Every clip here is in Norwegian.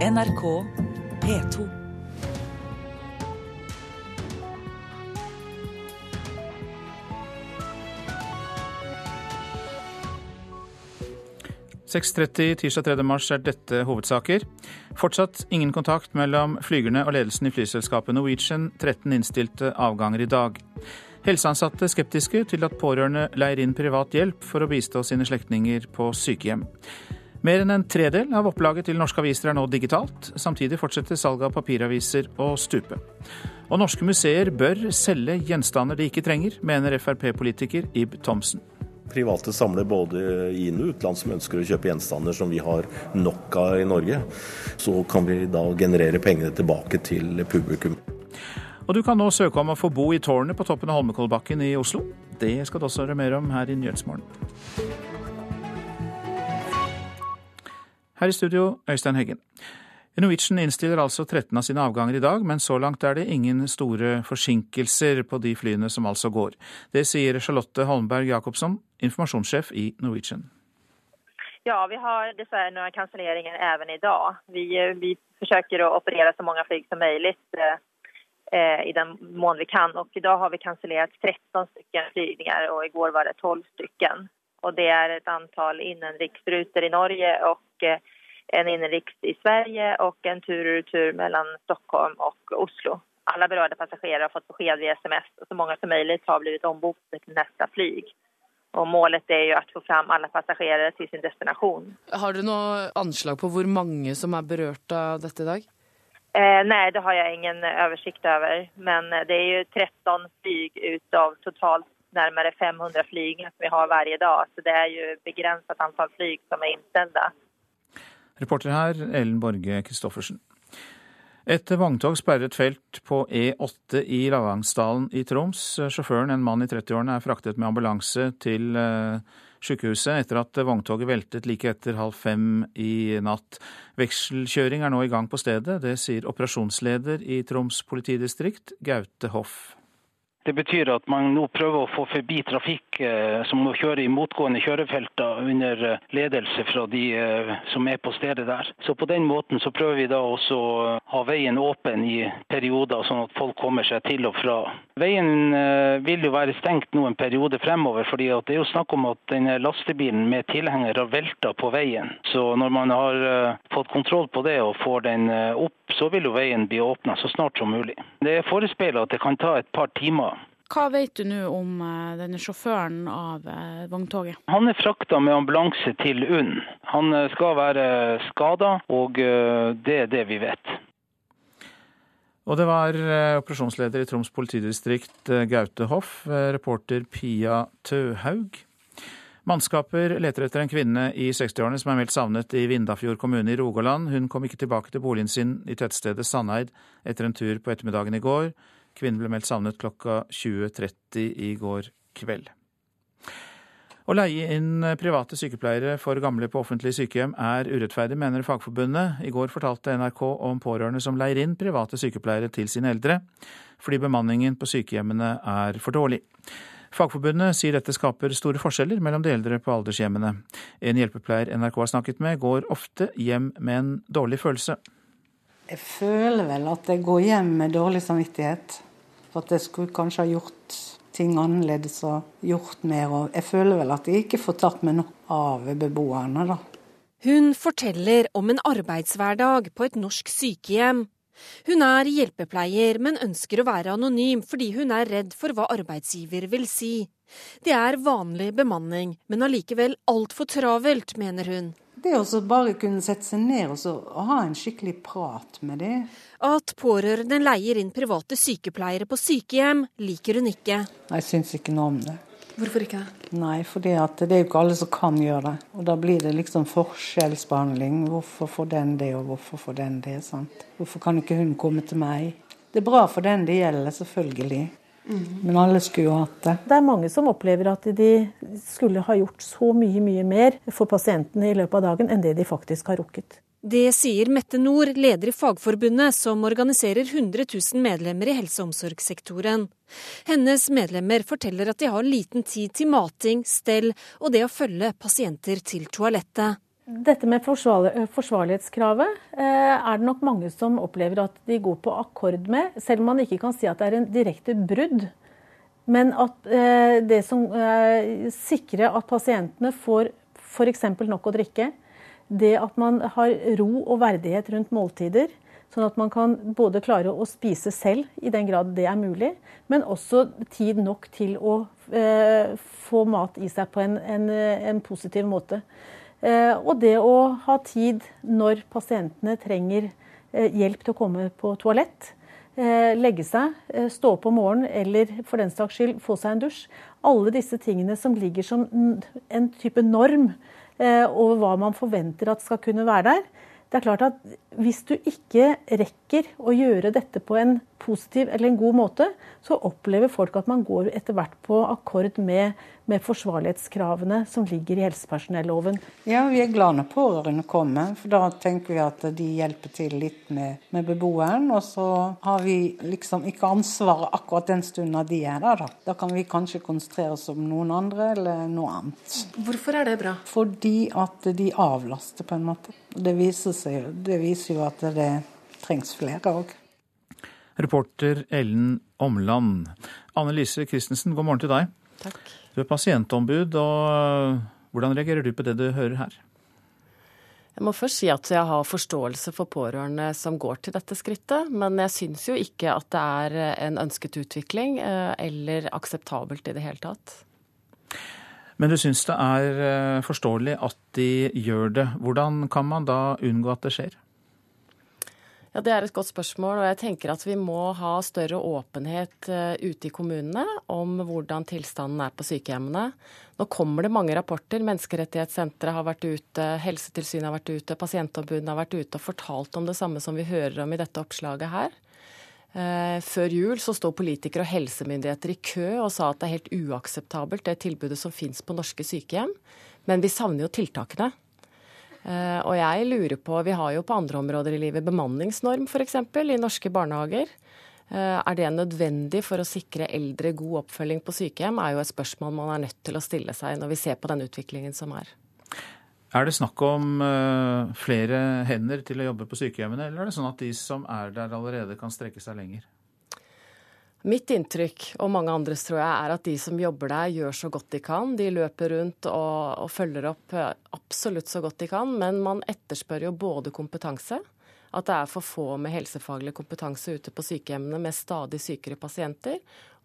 NRK P2. tirsdag 3. mars er dette hovedsaker. Fortsatt ingen kontakt mellom flygerne og ledelsen i flyselskapet Norwegian. 13 innstilte avganger i dag. Helseansatte skeptiske til at pårørende leier inn privat hjelp for å bistå sine slektninger på sykehjem. Mer enn en tredel av opplaget til norske aviser er nå digitalt. Samtidig fortsetter salget av papiraviser å stupe. Og norske museer bør selge gjenstander de ikke trenger, mener Frp-politiker Ib Thomsen. Private samler både inn- og utland som ønsker å kjøpe gjenstander som vi har nok av i Norge. Så kan vi da generere pengene tilbake til publikum. Og du kan nå søke om å få bo i tårnet på toppen av Holmenkollbakken i Oslo. Det skal det også høre mer om her i Nyhetsmorgen. Her i studio, Øystein Heggen. Norwegian innstiller altså 13 av sine avganger i dag, men så langt er det ingen store forsinkelser på de flyene som altså går. Det sier Charlotte Holmberg Jacobsen, informasjonssjef i Norwegian. Ja, vi har dessverre noen kanselleringer også i dag. Vi, vi forsøker å operere så mange fly som mulig eh, i den mån vi kan. Og I dag har vi kansellert 13 stykker flygninger, og i går var det 12 stykker. Og det er et antall innenriksruter i Norge og eh, en innenriks i Sverige og en tur og retur mellom Stockholm og Oslo. Alle berørte passasjerer har fått beskjed via SMS, og så mange som mulig har blitt omboket til neste fly. Og Målet er jo å få fram alle passasjerer til sin destinasjon. Har du noe anslag på hvor mange som er berørt av dette i dag? Eh, nei, det har jeg ingen oversikt over. Men det er jo 13 fly ut av totalt nærmere 500 flygninger som vi har hver dag. Så det er jo begrenset antall fly som er innstilt. Reporter her, Ellen Borge Christoffersen. Et vogntog sperrer et felt på E8 i Lavangsdalen i Troms. Sjåføren, en mann i 30-årene, er fraktet med ambulanse til eh, sykehuset etter at vogntoget veltet like etter halv fem i natt. Vekselkjøring er nå i gang på stedet. Det sier operasjonsleder i Troms politidistrikt, Gaute Hoff. Det betyr at man nå prøver å få forbi trafikk eh, som må kjøre i motgående kjørefelter under eh, ledelse fra de eh, som er på stedet der. Så På den måten så prøver vi da også å ha veien åpen i perioder, sånn at folk kommer seg til og fra. Veien vil jo være stengt nå en periode fremover, fordi det er jo snakk om at denne lastebilen med tilhenger har velta på veien. Så når man har fått kontroll på det og får den opp, så vil jo veien bli åpna så snart som mulig. Det er forespeila at det kan ta et par timer hva vet du nå om eh, denne sjåføren av eh, vogntoget? Han er frakta med ambulanse til UNN. Han eh, skal være skada, og det er det vi vet. Og det var operasjonsleder i Troms politidistrikt Gaute Hoff, reporter Pia Tøhaug. Mannskaper leter etter en kvinne i 60-årene som er meldt savnet i Vindafjord kommune i Rogaland. Hun kom ikke tilbake til boligen sin i tettstedet Sandeid etter en tur på ettermiddagen i går. Kvinnen ble meldt savnet klokka 20.30 i går kveld. Å leie inn private sykepleiere for gamle på offentlige sykehjem er urettferdig, mener Fagforbundet. I går fortalte NRK om pårørende som leier inn private sykepleiere til sine eldre, fordi bemanningen på sykehjemmene er for dårlig. Fagforbundet sier dette skaper store forskjeller mellom de eldre på aldershjemmene. En hjelpepleier NRK har snakket med, går ofte hjem med en dårlig følelse. Jeg føler vel at jeg går hjem med dårlig samvittighet. For at jeg skulle kanskje ha gjort ting annerledes og gjort mer. Og jeg føler vel at jeg ikke får tatt meg noe av beboerne, da. Hun forteller om en arbeidshverdag på et norsk sykehjem. Hun er hjelpepleier, men ønsker å være anonym fordi hun er redd for hva arbeidsgiver vil si. Det er vanlig bemanning, men allikevel altfor travelt, mener hun. Det å bare kunne sette seg ned og, og ha en skikkelig prat med dem. At pårørende leier inn private sykepleiere på sykehjem, liker hun ikke. Jeg syns ikke noe om det. Hvorfor ikke? Nei, for det er jo ikke alle som kan gjøre det. Og da blir det liksom forskjellsbehandling. Hvorfor får den det, og hvorfor får den det? sant? Hvorfor kan ikke hun komme til meg? Det er bra for den det gjelder, selvfølgelig. Men alle skulle jo hatt det. Det er mange som opplever at de skulle ha gjort så mye, mye mer for pasientene i løpet av dagen enn det de faktisk har rukket. Det sier Mette Nord, leder i Fagforbundet, som organiserer 100 000 medlemmer i helse- og omsorgssektoren. Hennes medlemmer forteller at de har liten tid til mating, stell og det å følge pasienter til toalettet. dette med forsvarlighetskravet eh, er det nok mange som opplever at de går på akkord med, selv om man ikke kan si at det er en direkte brudd. Men at eh, det som eh, sikrer at pasientene får f.eks. nok å drikke, det at man har ro og verdighet rundt måltider, sånn at man kan både klare å spise selv, i den grad det er mulig, men også tid nok til å få mat i seg på en, en, en positiv måte. Eh, og det å ha tid når pasientene trenger eh, hjelp til å komme på toalett, eh, legge seg, stå opp om morgenen eller for den saks skyld få seg en dusj. Alle disse tingene som ligger som en type norm over hva man forventer at skal kunne være der. Det er klart at Hvis du ikke rekker å gjøre dette på en positiv eller en god måte, så opplever folk at man går etter hvert på akkord med, med forsvarlighetskravene som ligger i helsepersonelloven. Ja, vi er glad når pårørende kommer, for da tenker vi at de hjelper til litt med, med beboeren. Og så har vi liksom ikke ansvaret akkurat den stunden de er der, da. Da kan vi kanskje konsentrere oss om noen andre eller noe annet. Hvorfor er det bra? Fordi at de avlaster, på en måte. Det viser, seg, det viser jo at det trengs flere òg. Reporter Ellen Omland. Anne Lise Christensen, god morgen til deg. Takk. Du er pasientombud, og hvordan reagerer du på det du hører her? Jeg må først si at jeg har forståelse for pårørende som går til dette skrittet, men jeg syns jo ikke at det er en ønsket utvikling eh, eller akseptabelt i det hele tatt. Men du syns det er eh, forståelig at de gjør det. Hvordan kan man da unngå at det skjer? Ja, Det er et godt spørsmål. og jeg tenker at Vi må ha større åpenhet eh, ute i kommunene om hvordan tilstanden er på sykehjemmene. Nå kommer det mange rapporter. Menneskerettighetssenteret har vært ute, Helsetilsynet har vært ute, pasientombudene har vært ute og fortalt om det samme som vi hører om i dette oppslaget her. Eh, før jul så sto politikere og helsemyndigheter i kø og sa at det er helt uakseptabelt det tilbudet som finnes på norske sykehjem. Men vi savner jo tiltakene. Eh, og jeg lurer på, Vi har jo på andre områder i livet bemanningsnorm f.eks. i norske barnehager. Eh, er det nødvendig for å sikre eldre god oppfølging på sykehjem, er jo et spørsmål man er nødt til å stille seg når vi ser på den utviklingen som er. Er det snakk om eh, flere hender til å jobbe på sykehjemmene, eller er det sånn at de som er der allerede kan strekke seg lenger? Mitt inntrykk, og mange andres tror jeg, er at de som jobber der, gjør så godt de kan. De løper rundt og, og følger opp eh, absolutt så godt de kan, men man etterspør jo både kompetanse, at det er for få med helsefaglig kompetanse ute på sykehjemmene med stadig sykere pasienter.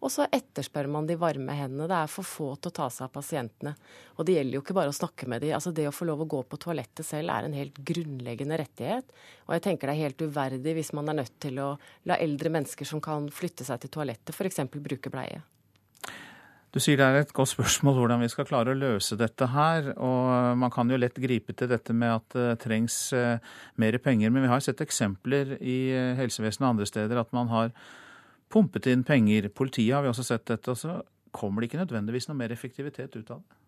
Og så etterspør man de varme hendene. Det er for få til å ta seg av pasientene. Og det gjelder jo ikke bare å snakke med dem. Altså Det å få lov å gå på toalettet selv er en helt grunnleggende rettighet. Og jeg tenker det er helt uverdig hvis man er nødt til å la eldre mennesker som kan flytte seg til toalettet, f.eks. bruke bleie. Du sier det er et godt spørsmål hvordan vi skal klare å løse dette her. Og man kan jo lett gripe til dette med at det trengs eh, mer penger. Men vi har sett eksempler i eh, helsevesenet og andre steder at man har pumpet inn penger. Politiet har vi også sett dette. Så kommer det ikke nødvendigvis noe mer effektivitet ut av det.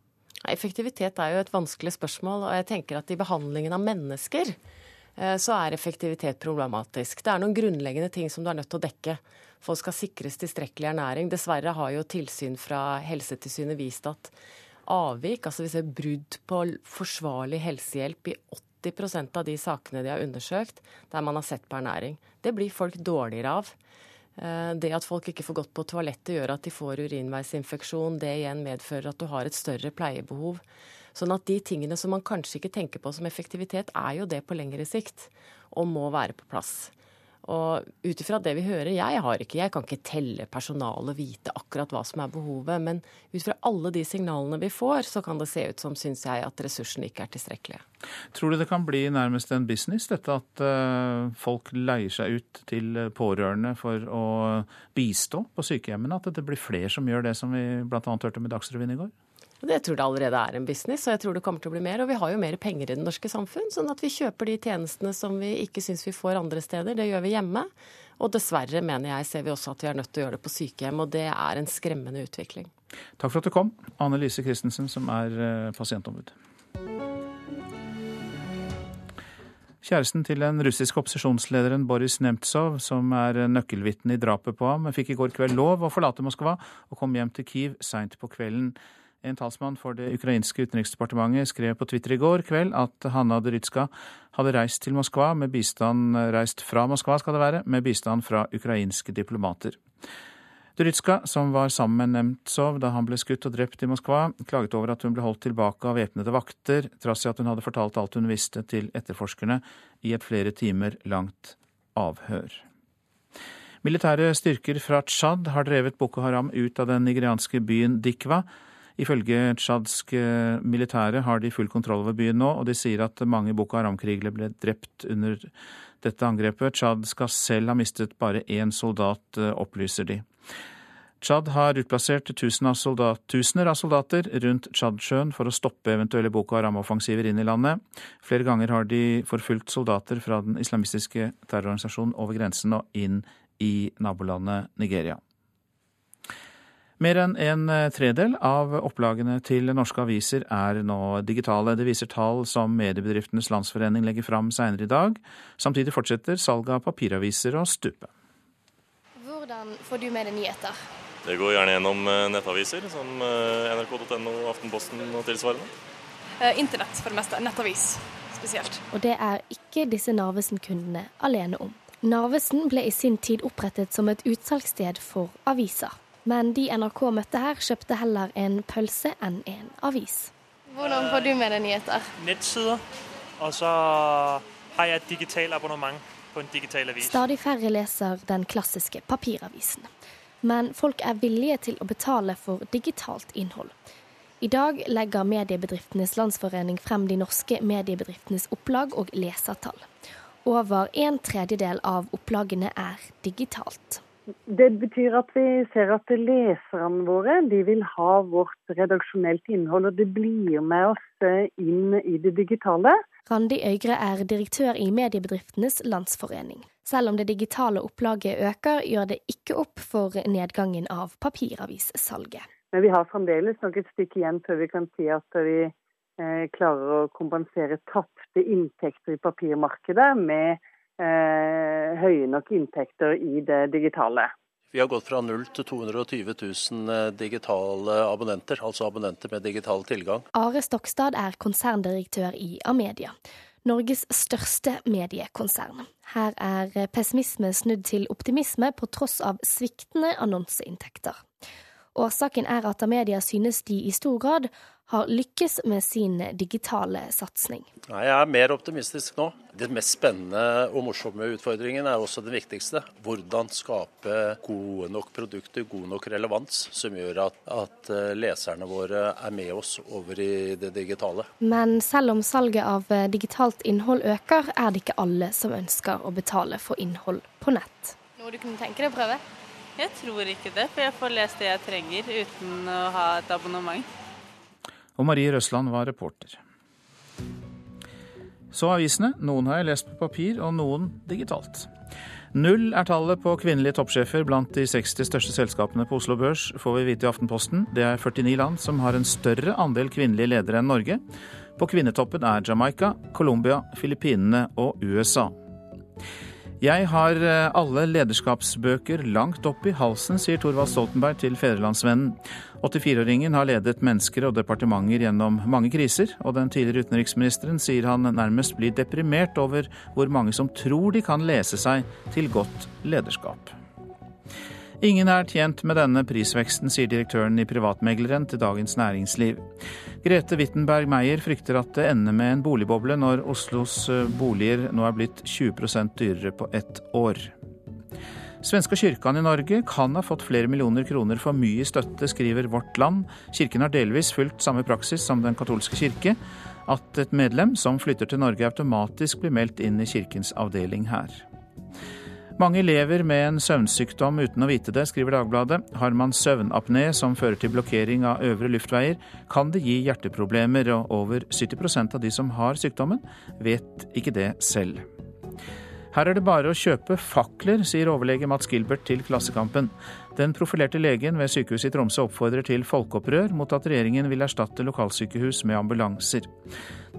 Effektivitet er jo et vanskelig spørsmål. Og jeg tenker at i behandlingen av mennesker eh, så er effektivitet problematisk. Det er noen grunnleggende ting som du er nødt til å dekke folk skal sikres tilstrekkelig ernæring. Dessverre har jo tilsyn fra Helsetilsynet vist at avvik, altså vi ser brudd på forsvarlig helsehjelp i 80% av de sakene de har undersøkt der man har sett på ernæring. Det blir folk dårligere av. Eh, det at folk ikke får gått på toalettet gjør at de får urinveisinfeksjon. Det igjen medfører at du har et større pleiebehov. Sånn at de tingene som man kanskje ikke tenker på som effektivitet, er jo det på lengre sikt, og må være på plass. Og ut ifra det vi hører, jeg har ikke, jeg kan ikke telle personalet og vite akkurat hva som er behovet, men ut fra alle de signalene vi får, så kan det se ut som, syns jeg, at ressursene ikke er tilstrekkelige. Tror du det kan bli nærmest en business, dette at uh, folk leier seg ut til pårørende for å bistå på sykehjemmene? At det blir flere som gjør det som vi bl.a. hørte med Dagsrevyen i går? Det tror jeg allerede er en business, og jeg tror det kommer til å bli mer. Og vi har jo mer penger i det norske samfunn, sånn at vi kjøper de tjenestene som vi ikke syns vi får andre steder. Det gjør vi hjemme. Og dessverre, mener jeg, ser vi også at vi er nødt til å gjøre det på sykehjem, og det er en skremmende utvikling. Takk for at du kom, Anne Lise Christensen, som er eh, pasientombud. Kjæresten til den russiske opposisjonslederen Boris Nemtsov, som er nøkkelvitne i drapet på ham, fikk i går kveld lov å forlate Moskva og komme hjem til Kiev seint på kvelden. En talsmann for det ukrainske utenriksdepartementet skrev på Twitter i går kveld at Hanna Dyrytska hadde reist til Moskva med bistand, reist fra Moskva skal det være, med bistand fra ukrainske diplomater. Dyrytska, som var sammen med Nemtsov da han ble skutt og drept i Moskva, klaget over at hun ble holdt tilbake av væpnede vakter, trass i at hun hadde fortalt alt hun visste til etterforskerne i et flere timer langt avhør. Militære styrker fra Tsjad har drevet Boko Haram ut av den nigerianske byen Dikwa Ifølge tsjadsk militære har de full kontroll over byen nå, og de sier at mange Boko Haram-krigere ble drept under dette angrepet. Tsjad skal selv ha mistet bare én soldat, eh, opplyser de. Tsjad har utplassert tusener av, soldat, tusener av soldater rundt Tsjadsjøen for å stoppe eventuelle Boko Haram-offensiver inn i landet. Flere ganger har de forfulgt soldater fra den islamistiske terrororganisasjonen over grensen og inn i nabolandet Nigeria. Mer enn en eh, tredel av opplagene til norske aviser er nå digitale. Det viser tall som Mediebedriftenes Landsforening legger fram senere i dag. Samtidig fortsetter salget av papiraviser å stupe. Hvordan får du med deg nyheter? Det går gjerne gjennom eh, nettaviser som eh, nrk.no, Aftenposten og tilsvarende. Internett for det meste. Nettavis spesielt. Og det er ikke disse Narvesen-kundene alene om. Narvesen ble i sin tid opprettet som et utsalgssted for aviser. Men de NRK møtte her, kjøpte heller en pølse enn en avis. Hvordan får du med deg nyheter? Nettsider. Og så har jeg et digitalt abonnement på en digital avis. Stadig færre leser den klassiske papiravisen. Men folk er villige til å betale for digitalt innhold. I dag legger Mediebedriftenes Landsforening frem de norske mediebedriftenes opplag og lesertall. Over en tredjedel av opplagene er digitalt. Det betyr at vi ser at leserne våre de vil ha vårt redaksjonelt innhold, og det blir med oss eh, inn i det digitale. Randi Øygre er direktør i Mediebedriftenes Landsforening. Selv om det digitale opplaget øker, gjør det ikke opp for nedgangen av papiravissalget. Men vi har fremdeles nok et stykke igjen før vi kan si at vi eh, klarer å kompensere tapte inntekter i papirmarkedet med høye nok inntekter i det digitale. Vi har gått fra 0 til 220 000 eh, digitale abonnenter, altså abonnenter med digital tilgang. Are Stokstad er konserndirektør i Amedia. Norges største mediekonsern. Her er pessimisme snudd til optimisme på tross av sviktende annonseinntekter. Årsaken er at Amedia synes de i stor grad har lykkes med sin digitale satsing. Jeg er mer optimistisk nå. Det mest spennende og morsomme utfordringen er også den viktigste. Hvordan skape gode nok produkter, god nok relevans, som gjør at, at eh, leserne våre er med oss over i det digitale. Men selv om salget av eh, digitalt innhold øker, er det ikke alle som ønsker å betale for innhold på nett. Noe du kunne tenke deg å prøve? Jeg tror ikke det, for jeg får lest det jeg trenger uten å ha et abonnement og Marie Røsland var reporter. Så avisene. Noen har jeg lest på papir, og noen digitalt. Null er tallet på kvinnelige toppsjefer blant de 60 største selskapene på Oslo Børs, får vi vite i Aftenposten. Det er 49 land som har en større andel kvinnelige ledere enn Norge. På kvinnetoppen er Jamaica, Colombia, Filippinene og USA. Jeg har eh, alle lederskapsbøker langt opp i halsen, sier Thorvald Stoltenberg til Fedrelandsvennen. 84-åringen har ledet mennesker og departementer gjennom mange kriser, og den tidligere utenriksministeren sier han nærmest blir deprimert over hvor mange som tror de kan lese seg til godt lederskap. Ingen er tjent med denne prisveksten, sier direktøren i Privatmegleren til Dagens Næringsliv. Grete Wittenberg Meyer frykter at det ender med en boligboble når Oslos eh, boliger nå er blitt 20% dyrere på ett år. Svenske kyrkan i Norge kan ha fått flere millioner kroner for mye støtte, skriver Vårt Land. Kirken har delvis fulgt samme praksis som Den katolske kirke, at et medlem som flytter til Norge automatisk blir meldt inn i kirkens avdeling her. Mange lever med en søvnsykdom uten å vite det, skriver Dagbladet. Har man søvnapné som fører til blokkering av øvre luftveier, kan det gi hjerteproblemer, og over 70% av de som har sykdommen, vet ikke det selv. Her er det bare å kjøpe fakler, sier overlege Mats Gilbert til Klassekampen. Den profilerte legen ved sykehuset i Tromsø oppfordrer til folkeopprør mot at regjeringen vil erstatte lokalsykehus med ambulanser.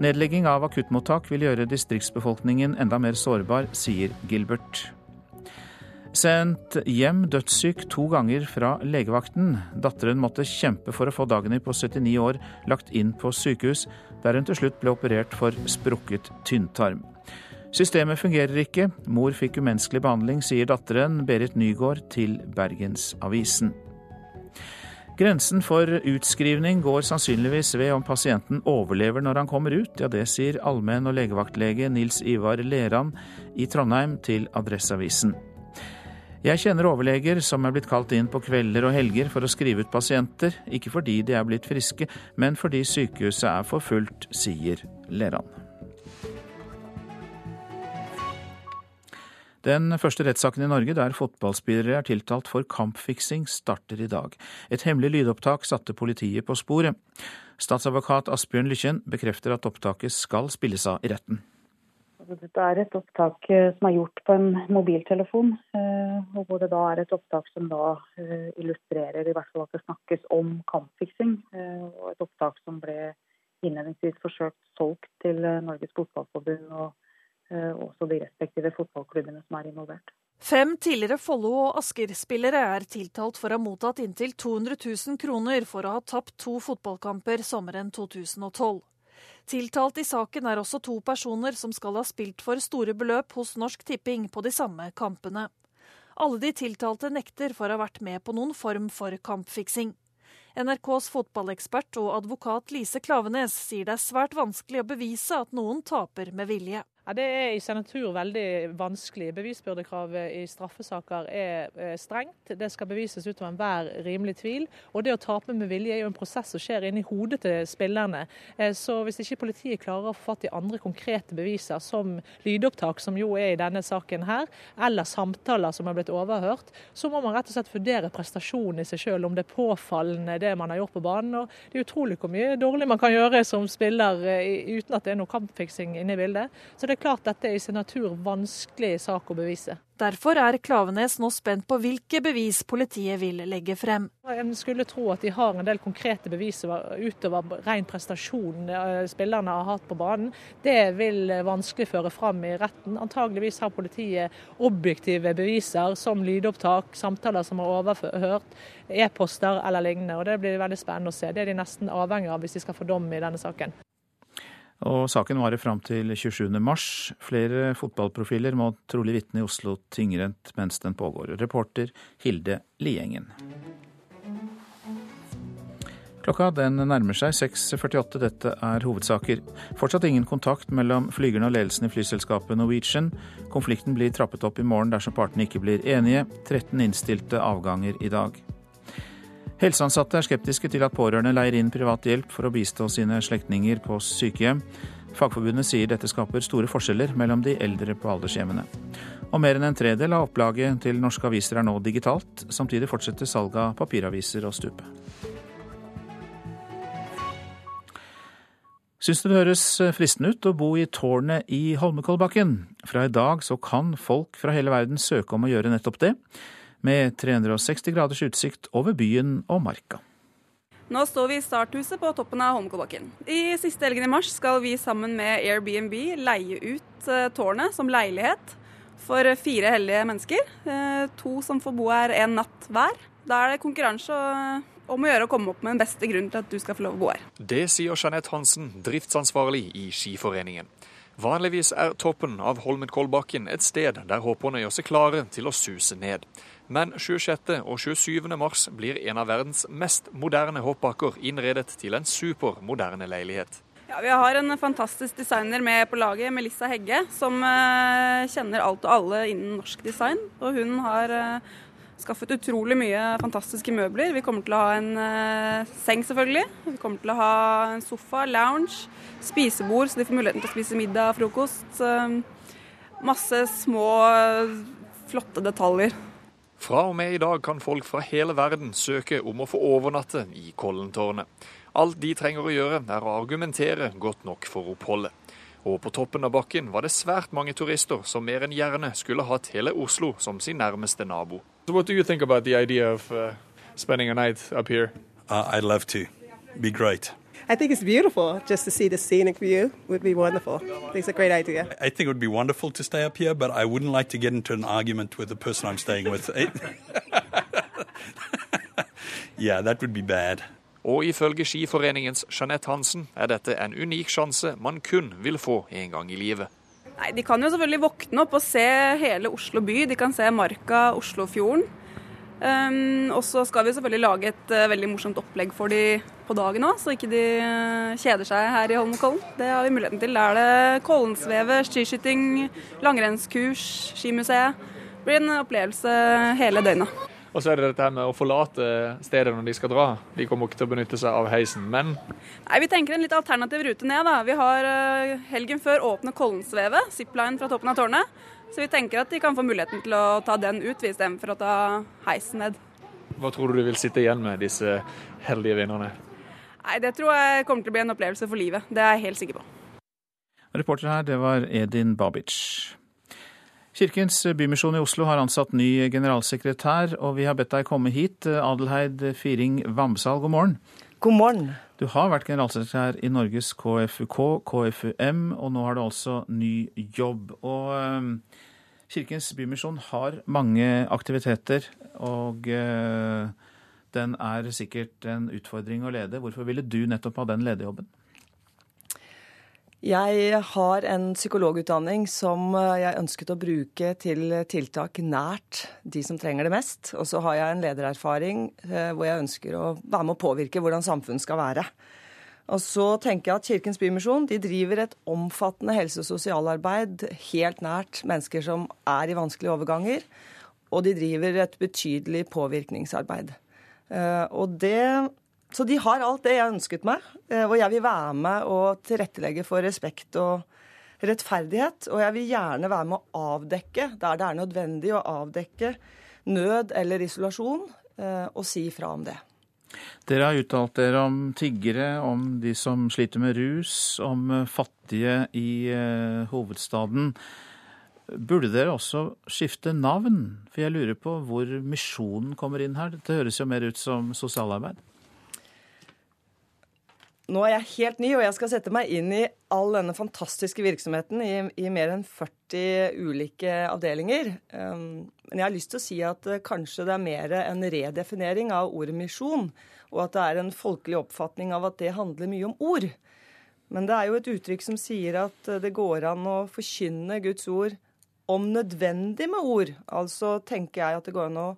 Nedlegging av akuttmottak vil gjøre distriktsbefolkningen enda mer sårbar, sier Gilbert. Sendt hjem dødssyk to ganger fra legevakten. Datteren måtte kjempe for å få Dagny på 79 år lagt inn på sykehus, der hun til slutt ble operert for sprukket tynntarm. Systemet fungerer ikke, mor fikk umenneskelig behandling, sier datteren Berit Nygaard til Bergensavisen. Grensen for utskrivning går sannsynligvis ved om pasienten overlever når han kommer ut. Ja, det sier allmenn- og legevaktlege Nils Ivar Leran i Trondheim til Adresseavisen. Jeg kjenner overleger som er blitt kalt inn på kvelder og helger for å skrive ut pasienter, ikke fordi de er blitt friske, men fordi sykehuset er for fullt, sier Leran. Den første rettssaken i Norge der fotballspillere er tiltalt for kampfiksing, starter i dag. Et hemmelig lydopptak satte politiet på sporet. Statsadvokat Asbjørn Lykkjen bekrefter at opptaket skal spilles av i retten. Altså, dette er et opptak eh, som er gjort på en mobiltelefon, eh, og hvor det da er et opptak som da eh, illustrerer i hvert fall at det snakkes om kampfiksing. Og et opptak som ble innledningsvis forsøkt solgt til Norges Fotballforbund og også de respektive fotballklubbene som er involvert. Fem tidligere Follo- og Asker-spillere er tiltalt for å ha mottatt inntil 200 000 kroner for å ha tapt to fotballkamper sommeren 2012. Tiltalt i saken er også to personer som skal ha spilt for store beløp hos Norsk Tipping på de samme kampene. Alle de tiltalte nekter for å ha vært med på noen form for kampfiksing. NRKs fotballekspert og advokat Lise Klavenes sier det er svært vanskelig å bevise at noen taper med vilje. Ja, det er i sin natur veldig vanskelig. Bevisbyrdekravet i straffesaker er strengt. Det skal bevises utover enhver rimelig tvil. Og det å tape med vilje er jo en prosess som skjer inni hodet til spillerne. Eh, så hvis ikke politiet klarer å få fatt i andre konkrete beviser, som lydopptak, som jo er i denne saken her, eller samtaler som er blitt overhørt, så må man rett og slett vurdere prestasjonen i seg sjøl, om det er påfallende det man har gjort på banen. Og det er utrolig hvor mye dårlig man kan gjøre som spiller eh, uten at det er noe kampfiksing inne i bildet. Så det er klart dette er i sin natur vanskelig sak å bevise. Derfor er Klavenes nå spent på hvilke bevis politiet vil legge frem. En skulle tro at de har en del konkrete beviser utover ren prestasjon eh, spillerne har hatt på banen. Det vil vanskelig føre fram i retten. Antageligvis har politiet objektive beviser som lydopptak, samtaler som er overhørt, e-poster eller lignende. Og Det blir veldig spennende å se. Det er de nesten avhengig av hvis de skal få dom i denne saken. Og saken varer fram til 27. mars. Flere fotballprofiler må trolig vitne i Oslo tingrett mens den pågår. Reporter Hilde Liengen. Klokka den nærmer seg 6.48. Dette er hovedsaker. Fortsatt ingen kontakt mellom flygerne og ledelsen i flyselskapet Norwegian. Konflikten blir trappet opp i morgen dersom partene ikke blir enige. 13 innstilte avganger i dag. Helseansatte er skeptiske til at pårørende leier inn privat hjelp for å bistå sine slektninger på sykehjem. Fagforbundet sier dette skaper store forskjeller mellom de eldre på aldershjemmene. Og mer enn en tredel av opplaget til norske aviser er nå digitalt. Samtidig fortsetter salget av papiraviser å stupe. Syns du det høres fristende ut å bo i tårnet i Holmenkollbakken? Fra i dag så kan folk fra hele verden søke om å gjøre nettopp det med 360 graders utsikt over byen og marka. Nå står vi i starthuset på toppen av Holmenkollbakken. I siste helgen i mars skal vi sammen med Airbnb leie ut eh, tårnet som leilighet for fire heldige mennesker. Eh, to som får bo her en natt hver. Da er det konkurranse om å gjøre å komme opp med den beste grunnen til at du skal få lov å bo her. Det sier Jeanette Hansen, driftsansvarlig i Skiforeningen. Vanligvis er toppen av Holmenkollbakken et sted der hopperne gjør seg klare til å suse ned. Men 26. og 27. mars blir en av verdens mest moderne hoppbakker innredet til en supermoderne leilighet. Ja, Vi har en fantastisk designer med på laget, Melissa Hegge, som uh, kjenner alt og alle innen norsk design. Og hun har uh, skaffet utrolig mye fantastiske møbler. Vi kommer til å ha en uh, seng, selvfølgelig. Vi kommer til å ha en sofa, lounge, spisebord, så de får muligheten til å spise middag, frokost. masse små, flotte detaljer. Fra og med i dag kan folk fra hele verden søke om å få overnatte i Kollentårnet. Alt de trenger å gjøre, er å argumentere godt nok for oppholdet. Og på toppen av bakken var det svært mange turister som mer enn gjerne skulle hatt hele Oslo som sin nærmeste nabo. So what do you think about the idea of uh, spending a night up here? Uh, I'd love to. Be great. I think it's beautiful. Just to see the scenic view would be wonderful. I think it's a great idea. I think it would be wonderful to stay up here, but I wouldn't like to get into an argument with the person I'm staying with. yeah, that would be bad. Og ifølge Skiforeningens Jeanette Hansen er dette en unik sjanse man kun vil få en gang i livet. Nei, De kan jo selvfølgelig våkne opp og se hele Oslo by. De kan se Marka, Oslofjorden. Um, og så skal vi selvfølgelig lage et uh, veldig morsomt opplegg for de på dagen òg, så ikke de uh, kjeder seg her i Holmenkollen. Det har vi muligheten til. Der er det Kollensvevet, skiskyting, langrennskurs, skimuseet. Det blir en opplevelse hele døgnet. Og så er det dette her med å forlate stedet når de skal dra. De kommer ikke til å benytte seg av heisen, men Nei, Vi tenker en litt alternativ rute ned. da. Vi har uh, helgen før åpne Kollensvevet, zipline fra toppen av tårnet. Så vi tenker at de kan få muligheten til å ta den ut istedenfor å ta heisen ned. Hva tror du du vil sitte igjen med, disse heldige vinnerne? Nei, Det tror jeg kommer til å bli en opplevelse for livet. Det er jeg helt sikker på. Reporter her, det var Edin Babic. Kirkens Bymisjon i Oslo har ansatt ny generalsekretær, og vi har bedt deg komme hit. Adelheid Firing Vamsal, god morgen. God morgen. Du har vært generalsekretær i Norges KFUK, KFUM, og nå har du altså ny jobb. Og Kirkens Bymisjon har mange aktiviteter, og uh, den er sikkert en utfordring å lede. Hvorfor ville du nettopp ha den lederjobben? Jeg har en psykologutdanning som eh, jeg ønsket å bruke til tiltak nært de som trenger det mest. Og så har jeg en ledererfaring eh, hvor jeg ønsker å være med å påvirke hvordan samfunnet skal være. Og så tenker jeg at Kirkens Bymisjon de driver et omfattende helse- og sosialarbeid helt nært mennesker som er i vanskelige overganger. Og de driver et betydelig påvirkningsarbeid. Eh, og det så de har alt det jeg ønsket meg, eh, og jeg vil være med og tilrettelegge for respekt og rettferdighet. Og jeg vil gjerne være med å avdekke, der det er nødvendig å avdekke nød eller isolasjon, eh, og si fra om det. Dere har uttalt dere om tiggere, om de som sliter med rus, om eh, fattige i hovedstaden. Burde dere også skifte navn? For jeg lurer på hvor misjonen kommer inn her. Det høres jo mer ut som sosialarbeid. Nå er jeg helt ny, og jeg skal sette meg inn i all denne fantastiske virksomheten i, i mer enn 40 ulike avdelinger. Um, men jeg har lyst til å si at uh, kanskje det er mer en redefinering av ordet misjon, og at det er en folkelig oppfatning av at det handler mye om ord. Men det er jo et uttrykk som sier at uh, det går an å forkynne Guds ord om nødvendig med ord. Altså tenker jeg at det går an å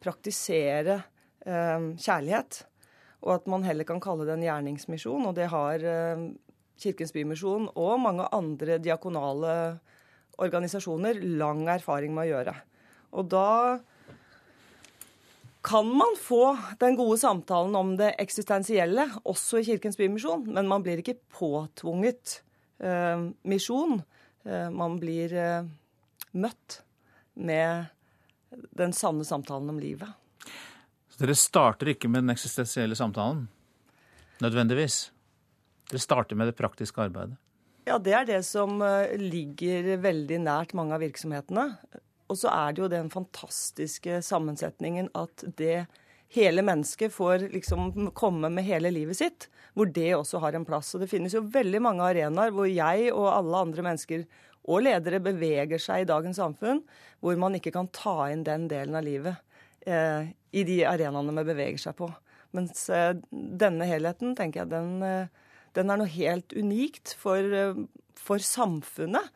praktisere um, kjærlighet og at man heller kan kalle det en gjerningsmisjon. Og det har eh, Kirkens Bymisjon og mange andre diakonale organisasjoner lang erfaring med å gjøre. Og da kan man få den gode samtalen om det eksistensielle også i Kirkens Bymisjon, men man blir ikke påtvunget eh, misjon. Eh, man blir eh, møtt med den sanne samtalen om livet. Dere starter ikke med den eksistensielle samtalen, nødvendigvis. Dere starter med det praktiske arbeidet. Ja, det er det som eh, ligger veldig nært mange av virksomhetene. Og så er det jo den fantastiske sammensetningen at det hele mennesket får liksom komme med hele livet sitt, hvor det også har en plass. Og det finnes jo veldig mange arenaer hvor jeg og alle andre mennesker og ledere beveger seg i dagens samfunn, hvor man ikke kan ta inn den delen av livet eh, i de arenaene vi beveger seg på. Mens eh, denne helheten, tenker jeg, den, eh, den er noe helt unikt for, eh, for samfunnet.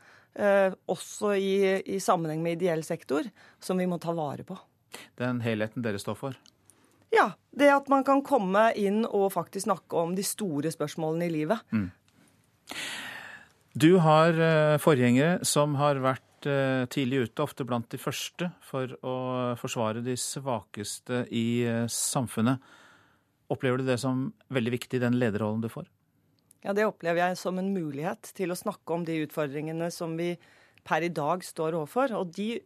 også i, i, sammenheng med ideell sektor, som vi må ta vare på. Den helheten dere står for? Ja. Det at man kan komme inn og faktisk snakke om de store spørsmålene i livet. Mm. Du har forgjengere som har vært Eh, tidlig ute, ofte blant de første, for å forsvare de svakeste i eh, samfunnet. Opplever du det som veldig viktig, den lederrollen du får? Ja, det opplever jeg som en mulighet til å snakke om de utfordringene som vi per i dag står overfor. Og de,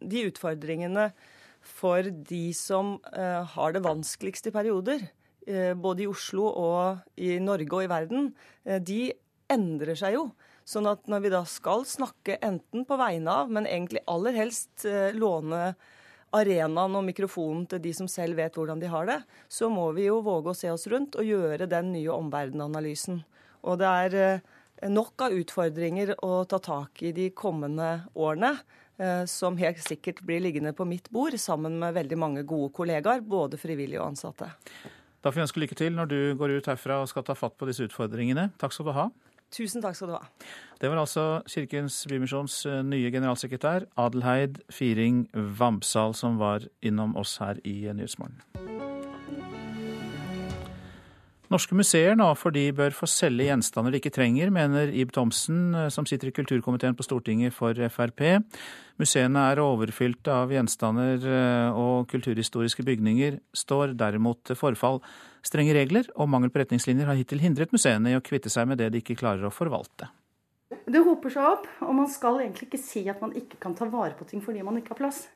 de utfordringene for de som uh, har det vanskeligst i perioder, både i Oslo og i Norge og i verden, de endrer seg jo. Sånn at når vi da skal snakke enten på vegne av, men egentlig aller helst eh, låne arenaen og mikrofonen til de som selv vet hvordan de har det, så må vi jo våge å se oss rundt og gjøre den nye omverdenanalysen. Og det er eh, nok av utfordringer å ta tak i de kommende årene. Eh, som helt sikkert blir liggende på mitt bord sammen med veldig mange gode kollegaer, både frivillige og ansatte. Da får vi ønske lykke til når du går ut herfra og skal ta fatt på disse utfordringene. Takk skal du ha. Tusen takk skal du ha. Det var altså Kirkens Bymisjons eh, nye generalsekretær Adelheid Firing Vamsal som var innom oss her i Nyhetsmorgen. Norske museer nå for de bør få selge gjenstander de ikke trenger, mener Ib Thomsen, eh, som sitter i kulturkomiteen på Stortinget for Frp. Museene er overfylt av gjenstander eh, og kulturhistoriske bygninger, står derimot til forfall. Strenge regler og mangel på retningslinjer har hittil hindret museene i å kvitte seg med det de ikke klarer å forvalte. Det hoper seg opp, og man skal egentlig ikke si at man ikke kan ta vare på ting fordi man ikke har plass.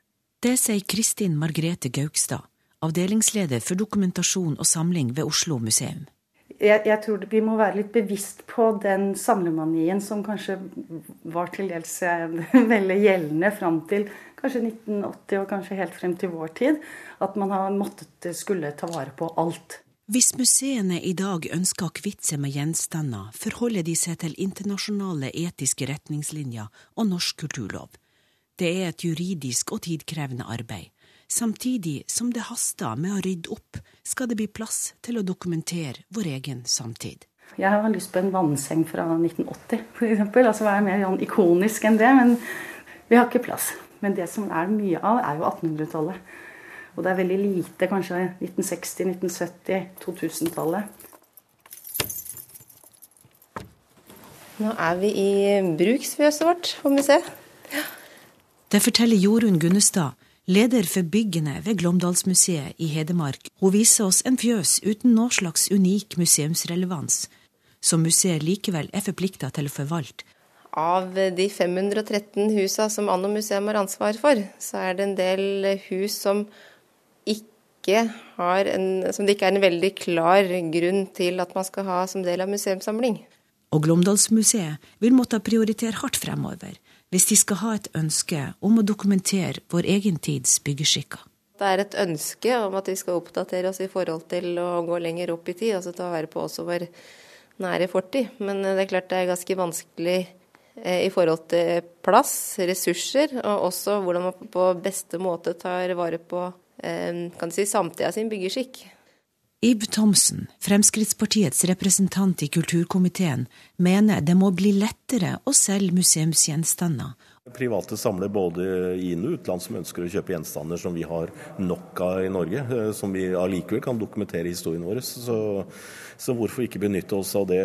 Det sier Kristin Margrethe Gaugstad avdelingsleder for dokumentasjon og samling ved Oslo museum. Jeg, jeg, tror vi må være litt bevisst på den samlemanien som kanskje var til dels eh, veldig gjeldende fram til kanskje 1980 og kanskje helt frem til vår tid. At man har måttet eh, skulle ta vare på alt. Hvis museene i dag ønsker å kvitte seg med gjenstander, forholder de seg til internasjonale etiske retningslinjer og norsk kulturlov. Det er et juridisk og tidkrevende arbeid Samtidig som det haster med å rydde opp, skal det bli plass til å dokumentere vår egen samtid. Jeg har lyst på en vannseng fra 1980, f.eks. Altså være mer sånn ikonisk enn det. Men vi har ikke plass. Men det som er mye av, er jo 1800-tallet. Og det er veldig lite kanskje 1960, 1970, 2000-tallet. Nå er vi i bruksfjøset vårt på museet. Det forteller Jorunn Gunnestad, leder for byggene ved Glåmdalsmuseet i Hedmark. Hun viser oss en fjøs uten noe slags unik museumsrelevans, som museet likevel er forplikta til å forvalte. Av de 513 husa som Anno museum har ansvar for, så er det en del hus som en, som det ikke er en veldig klar grunn til at man skal ha som del av museumssamling. Og Glåmdalsmuseet vil måtte prioritere hardt fremover hvis de skal ha et ønske om å dokumentere vår egen tids byggeskikker. Det er et ønske om at vi skal oppdatere oss i forhold til å gå lenger opp i tid, altså ta vare på også vår nære fortid. Men det er klart det er ganske vanskelig eh, i forhold til plass, ressurser, og også hvordan man på beste måte tar vare på eh, kan si, samtida sin byggeskikk. Ib Thomsen, Fremskrittspartiets representant i kulturkomiteen, mener det må bli lettere å selge museumsgjenstander. Private samler både inn- og utland som ønsker å kjøpe gjenstander som vi har nok av i Norge, eh, som vi allikevel kan dokumentere historien vår. Så, så, hvorfor ikke benytte oss av det,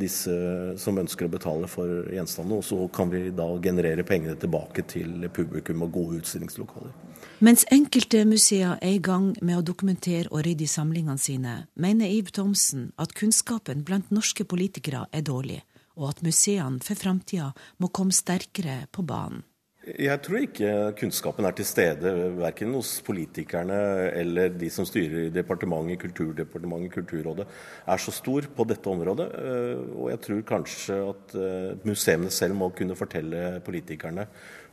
disse som ønsker å betale for gjenstandene, og så kan vi da generere pengene tilbake til publikum og gode utstillingslokaler. Mens enkelte museer er i gang med å dokumentere og rydde i samlingene sine, mener Ib Thomsen at kunnskapen blant norske politikere er dårlig, og at museene for framtida må komme sterkere på banen. Jeg tror ikke kunnskapen er til stede verken hos politikerne eller de som styrer departementet, Kulturdepartementet, Kulturrådet, er så stor på dette området. Eh, og jeg tror kanskje at eh, museene selv må kunne fortelle politikerne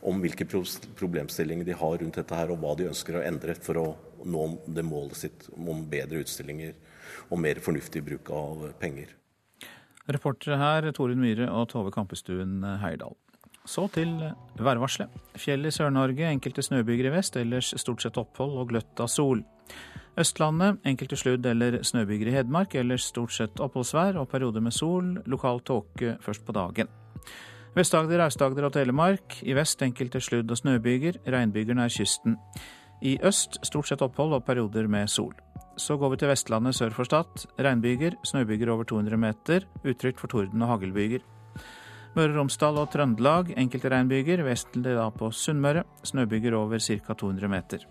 om hvilke problemstillinger de har rundt dette her, og hva de ønsker å endre for å nå det målet sitt om bedre utstillinger og mer fornuftig bruk av penger. Reportere her Torunn Myhre og Tove Kampestuen Heierdal. Så til værvarselet. Fjell i Sør-Norge, enkelte snøbyger i vest, ellers stort sett opphold og gløtt av sol. Østlandet, enkelte sludd- eller snøbyger i Hedmark, ellers stort sett oppholdsvær og perioder med sol, lokal tåke først på dagen. Vest-Agder, Aust-Agder og Telemark. I vest enkelte sludd- og snøbyger, regnbyger nær kysten. I øst stort sett opphold og perioder med sol. Så går vi til Vestlandet sør for Stad. Regnbyger, snøbyger over 200 meter, utrygt for torden og haglbyger. Møre og Romsdal og Trøndelag enkelte regnbyger, vestlig da på Sunnmøre. Snøbyger over ca. 200 meter.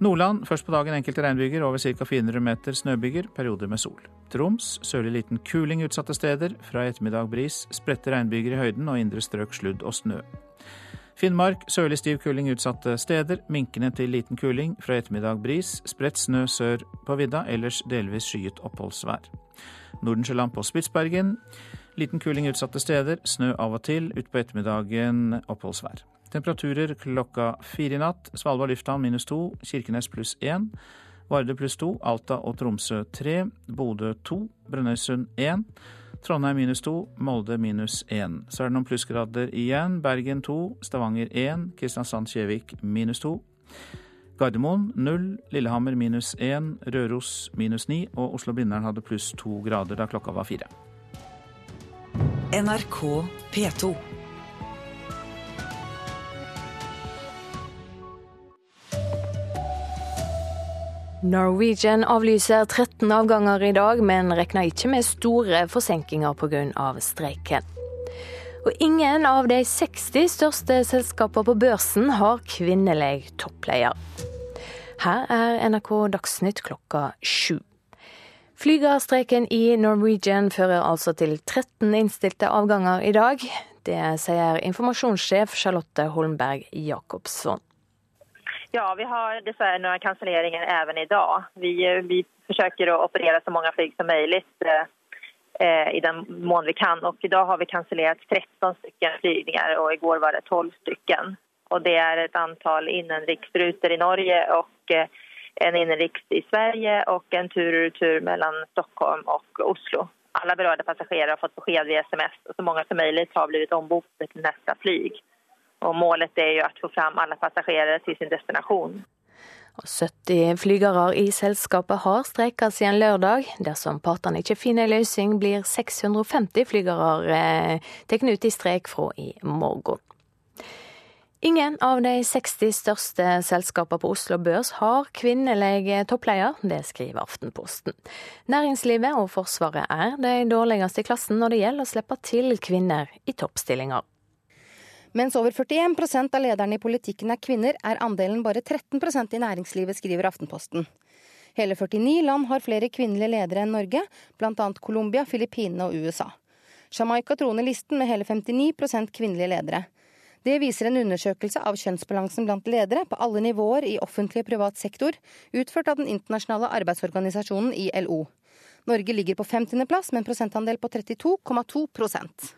Nordland først på dagen enkelte regnbyger over ca. 400 meter snøbyger, perioder med sol. Troms sørlig liten kuling utsatte steder. Fra ettermiddag bris, spredte regnbyger i høyden og indre strøk sludd og snø. Finnmark sørlig stiv kuling utsatte steder. Minkende til liten kuling. Fra ettermiddag bris, spredt snø sør på vidda, ellers delvis skyet oppholdsvær. Nordensjøland på Spitsbergen. Liten kuling utsatte steder, snø av og til, utpå ettermiddagen oppholdsvær. Temperaturer klokka fire i natt. Svalbard lufthavn minus to, Kirkenes pluss én. Vardø pluss to, Alta og Tromsø tre. Bodø to, Brønnøysund én. Trondheim minus to, Molde minus én. Så er det noen plussgrader igjen. Bergen to, Stavanger én, Kristiansand-Kjevik minus to. Gardermoen null, Lillehammer minus én, Røros minus ni, og Oslo-Blindern hadde pluss to grader da klokka var fire. NRK P2. Norwegian avlyser 13 avganger i dag, men regner ikke med store forsinkelser pga. streiken. Og ingen av de 60 største selskapene på børsen har kvinnelig toppleder. Her er NRK Dagsnytt klokka sju. Flygerstreiken i Norwegian fører altså til 13 innstilte avganger i dag. Det sier informasjonssjef Charlotte Holmberg Jacobsson. Ja, vi har dessverre noen kanselleringer også i dag. Vi, vi forsøker å operere så mange fly som mulig eh, i den mån vi kan. Og I dag har vi kansellert 13 stykker flygninger, og i går var det 12 stykker. Og det er et antall innenriksruter i Norge og eh, en innenriks i Sverige og en tur-retur mellom Stockholm og Oslo. Alle berørte passasjerer har fått beskjed via SMS, og så mange som mulig har blitt omboket til neste fly. Og Målet er jo å få fram alle passasjerer til sin destinasjon. 70 flygere i selskapet har streika siden lørdag. Dersom partene ikke finner en løsning, blir 650 flygere tatt ut i streik fra i morgen. Ingen av de 60 største selskapene på Oslo Børs har kvinnelig toppleder, det skriver Aftenposten. Næringslivet og Forsvaret er de dårligste i klassen når det gjelder å slippe til kvinner i toppstillinger. Mens over 41% av lederne i politikken er kvinner, er andelen bare 13% i næringslivet, skriver Aftenposten. Hele 49 land har flere kvinnelige ledere enn Norge, bl.a. Colombia, Filippinene og USA. Jamaica troner listen med hele 59% kvinnelige ledere. Det viser en undersøkelse av kjønnsbalansen blant ledere på alle nivåer i offentlig og privat sektor, utført av den internasjonale arbeidsorganisasjonen ILO. Norge ligger på 50.-plass med en prosentandel på 32,2%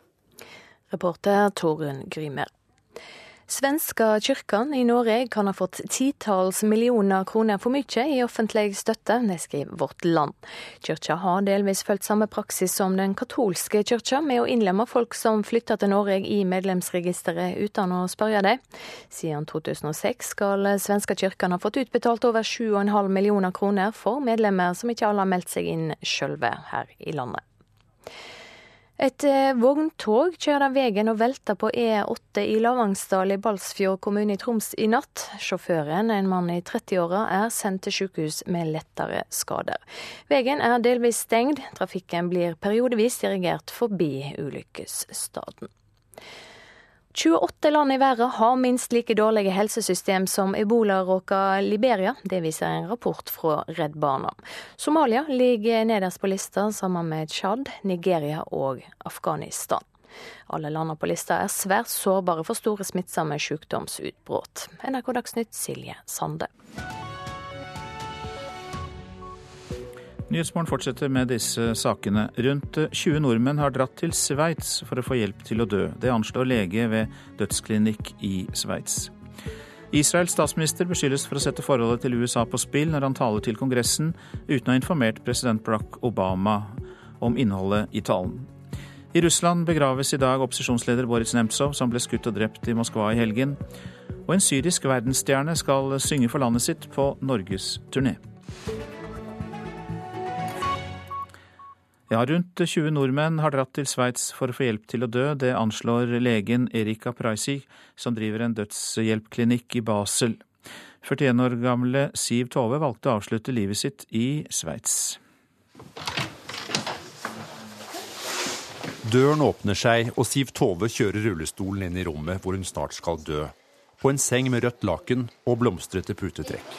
Reporter Torunn Grymer. Svenska kyrkan i Norge kan ha fått titalls millioner kroner for mye i offentlig støtte, det skriver Vårt Land. Kyrkja har delvis fulgt samme praksis som den katolske kyrkja, med å innlemme folk som flytter til Norge i medlemsregisteret uten å spørre dem. Siden 2006 skal svenska kyrkan ha fått utbetalt over 7,5 millioner kroner for medlemmer som ikke alle har meldt seg inn sjølve her i landet. Et eh, vogntog kjører av veien og velter på E8 i Lavangsdal i Balsfjord kommune i Troms i natt. Sjåføren, en mann i 30-åra, er sendt til sykehus med lettere skader. Veien er delvis stengt. Trafikken blir periodevis dirigert forbi ulykkesstaden. 28 land i verden har minst like dårlige helsesystem som ebola-råka Liberia. Det viser en rapport fra Redd Barna. Somalia ligger nederst på lista sammen med Tsjad, Nigeria og Afghanistan. Alle landene på lista er svært sårbare for store smittsomme sykdomsutbrudd. NRK Dagsnytt, Silje Sande. Nyhetsmorgen fortsetter med disse sakene. Rundt 20 nordmenn har dratt til Sveits for å få hjelp til å dø. Det anslår lege ved dødsklinikk i Sveits. Israels statsminister beskyldes for å sette forholdet til USA på spill når han taler til Kongressen uten å ha informert president Barack Obama om innholdet i talen. I Russland begraves i dag opposisjonsleder Boris Nemtsov, som ble skutt og drept i Moskva i helgen. Og en syrisk verdensstjerne skal synge for landet sitt på norgesturné. Ja, rundt 20 nordmenn har dratt til Sveits for å få hjelp til å dø. Det anslår legen Erika Preissig, som driver en dødshjelpklinikk i Basel. 41 år gamle Siv Tove valgte å avslutte livet sitt i Sveits. Døren åpner seg, og Siv Tove kjører rullestolen inn i rommet hvor hun snart skal dø. På en seng med rødt laken og blomstrete putetrekk.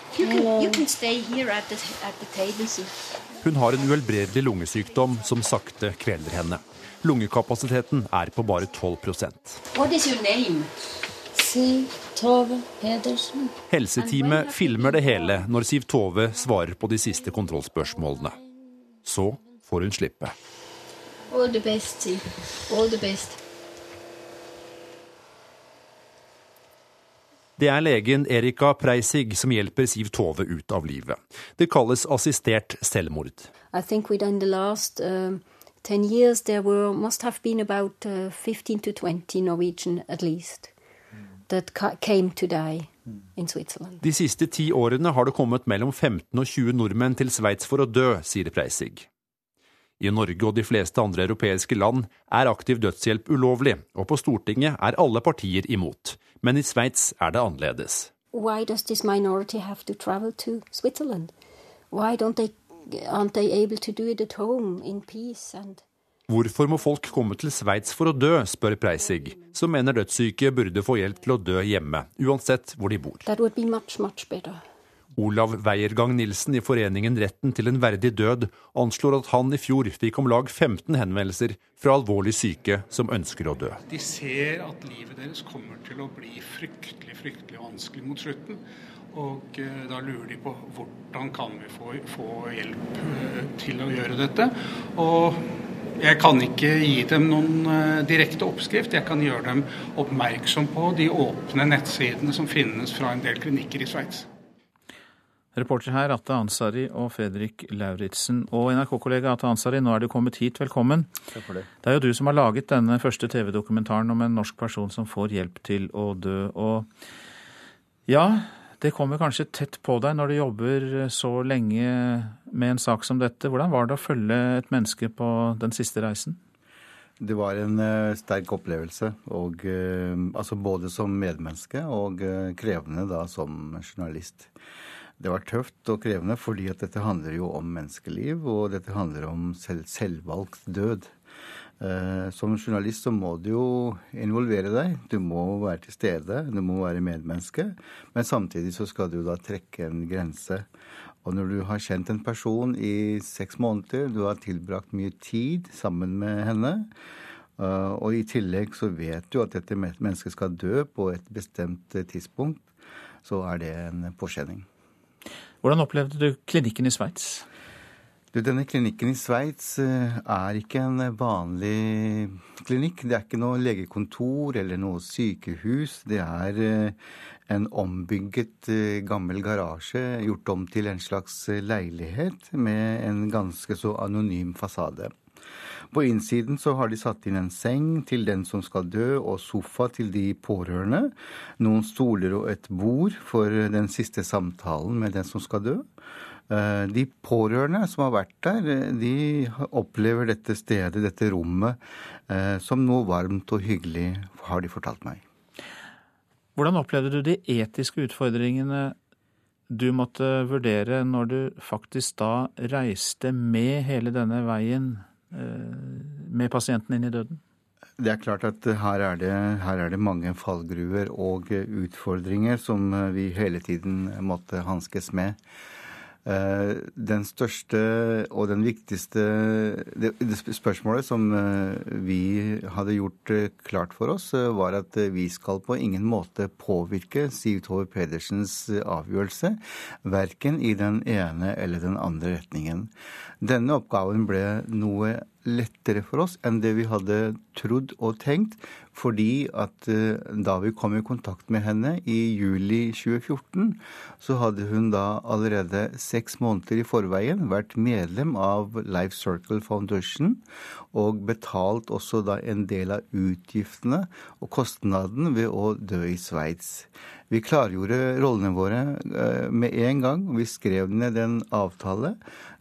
Hun har en uhelbredelig lungesykdom som sakte kveler henne. Lungekapasiteten er på bare 12% Helseteamet filmer det hele når Siv Tove svarer på de siste kontrollspørsmålene. Så får hun slippe. All the best, Siv. All the best. Det er legen Erika Preisig som hjelper Siv Tove ut av livet. Det kalles assistert selvmord. I think within the last uh, 10 years there were, must have been about uh, 15 to 20 Norwegian at least that came to die in Switzerland. De siste ti årene har det kommet mellom 15 og 20 nordmenn til Sveits for å dø, sier Preisig. I Norge og de fleste andre europeiske land er aktiv dødshjelp ulovlig, og på Stortinget er alle partier imot. Men i Sveits er det annerledes. Why does this minority have to travel to Switzerland? Why don't they, aren't they able to do it at home in peace and Hvorfor må folk komme til Sveits for å dø, spør Preisig, som mener dødssyke burde få hjelp til å dø hjemme, uansett hvor de bor. Much, much Olav Weiergang Nilsen i foreningen Retten til en verdig død anslår at han i fjor fikk om lag 15 henvendelser fra alvorlig syke som ønsker å dø. De ser at livet deres kommer til å bli fryktelig, fryktelig vanskelig mot slutten. Og eh, da lurer de på hvordan kan vi få, få hjelp eh, til å gjøre dette. Og jeg kan ikke gi dem noen uh, direkte oppskrift. Jeg kan gjøre dem oppmerksom på de åpne nettsidene som finnes fra en del klinikker i Sveits. Reporter her Atte Ansari og Fredrik Lauritzen. Og NRK-kollega Atte Ansari, nå er du kommet hit. Velkommen. Takk for det. Det er jo du som har laget denne første TV-dokumentaren om en norsk person som får hjelp til å dø. Og ja, det kommer kanskje tett på deg når du jobber så lenge med en sak som dette. Hvordan var det å følge et menneske på den siste reisen? Det var en uh, sterk opplevelse. Og, uh, altså både som medmenneske og uh, krevende da som journalist. Det var tøft og krevende fordi at dette handler jo om menneskeliv, og dette handler om selv, selvvalgt død. Eh, som journalist så må du jo involvere deg. Du må være til stede, du må være medmenneske. Men samtidig så skal du da trekke en grense. Og når du har kjent en person i seks måneder, du har tilbrakt mye tid sammen med henne, eh, og i tillegg så vet du at dette mennesket skal dø på et bestemt tidspunkt, så er det en påkjenning. Hvordan opplevde du klinikken i Sveits? Denne klinikken i Sveits eh, er ikke en vanlig klinikk. Det er ikke noe legekontor eller noe sykehus. Det er eh, en ombygget eh, gammel garasje gjort om til en slags leilighet med en ganske så anonym fasade. På innsiden så har de satt inn en seng til den som skal dø, og sofa til de pårørende. Noen stoler og et bord for den siste samtalen med den som skal dø. Eh, de pårørende som har vært der, de opplever dette stedet, dette rommet, eh, som noe varmt og hyggelig, har de fortalt meg. Hvordan opplevde du de etiske utfordringene du måtte vurdere når du faktisk da reiste med hele denne veien Eh, med pasienten inn i døden? Det er klart at her er det, her er det mange fallgruver og utfordringer som vi hele tiden måtte hanskes med. Eh, den største og den viktigste det, spørsmålet som eh, vi hadde gjort klart for oss, var at vi skal på ingen måte påvirke Siv Tove Pedersens avgjørelse, verken i den ene eller den andre retningen. Denne oppgaven ble noe lettere for oss enn det vi hadde trodd og tenkt, fordi at eh, da vi kom i kontakt med henne i juli 2014, så hadde hun da allerede seks måneder i forveien vært medlem av Life Circle Foundation og betalt også da en del av utgiftene og kostnaden ved å dø i Sveits. Vi klargjorde rollene våre eh, med en gang. Vi skrev ned en avtale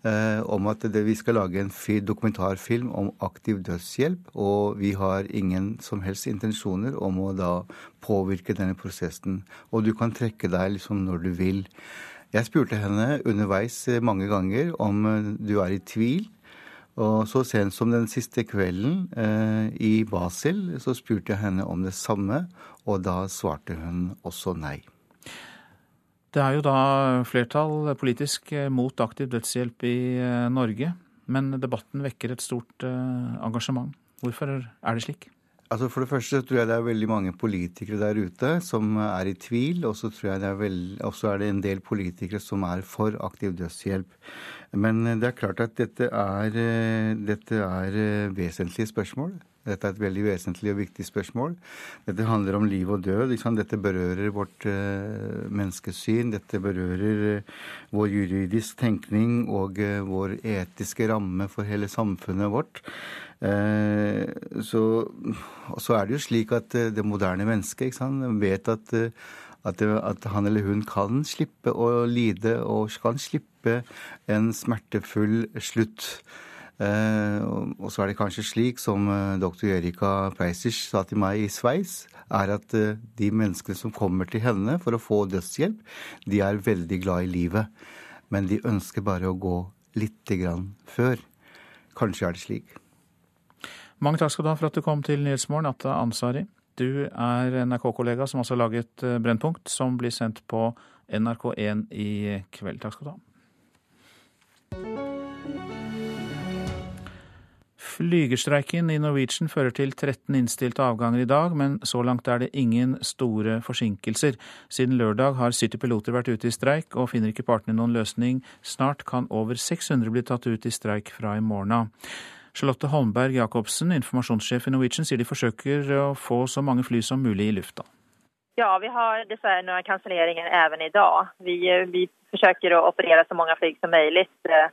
eh, om at vi skal lage en dokumentarfilm om aktiv dødshjelp. Og vi har ingen som helst intensjoner om å da påvirke denne prosessen. Og du kan trekke deg liksom når du vil. Jeg spurte henne underveis eh, mange ganger om du er i tvil. Og så sent som den siste kvelden eh, i Basel, så spurte jeg henne om det samme, og da svarte hun også nei. Det er jo da flertall politisk eh, mot aktiv dødshjelp i eh, Norge. Men debatten vekker et stort eh, engasjement. Hvorfor er det slik? Altså For det første tror jeg det er veldig mange politikere der ute som er i tvil. Og så tror jeg det er, veld... er det en del politikere som er for aktiv dødshjelp. Men det er klart at dette er, dette er vesentlige spørsmål. Dette er et veldig vesentlig og viktig spørsmål. Dette handler om liv og død. Dette berører vårt uh, menneskesyn. Dette berører uh, vår juridisk tenkning og uh, vår etiske ramme for hele samfunnet vårt. Så, så, er det jo slik at det moderne mennesket vet at at, at, han eller hun kan slippe å lide og kan slippe en smertefull slutt. Eh, og så er det kanskje slik, som eh, doktor Erika Preisich sa til meg i Sveits, er at eh, de menneskene som kommer til henne for å få dødshjelp, de er veldig glad i livet. Men de ønsker bare å gå lite grann før. Kanskje er det slik. Mange takk skal du ha for at du kom til Nyhetsmorgen, Atta Ansari. Du er NRK-kollega som også har laget Brennpunkt, som blir sendt på NRK1 i kveld. Takk skal du ha. Flygerstreiken i Norwegian fører til 13 innstilte avganger i dag, men så langt er det ingen store forsinkelser. Siden lørdag har 70 piloter vært ute i streik, og finner ikke partene noen løsning. Snart kan over 600 bli tatt ut i streik fra i morgen av. Charlotte Holmberg Jacobsen, informasjonssjef i Norwegian, sier de forsøker å få så mange fly som mulig i lufta. Ja, vi har dessverre noen kanselleringer også i dag. Vi, vi forsøker å operere så mange fly som mulig Eh,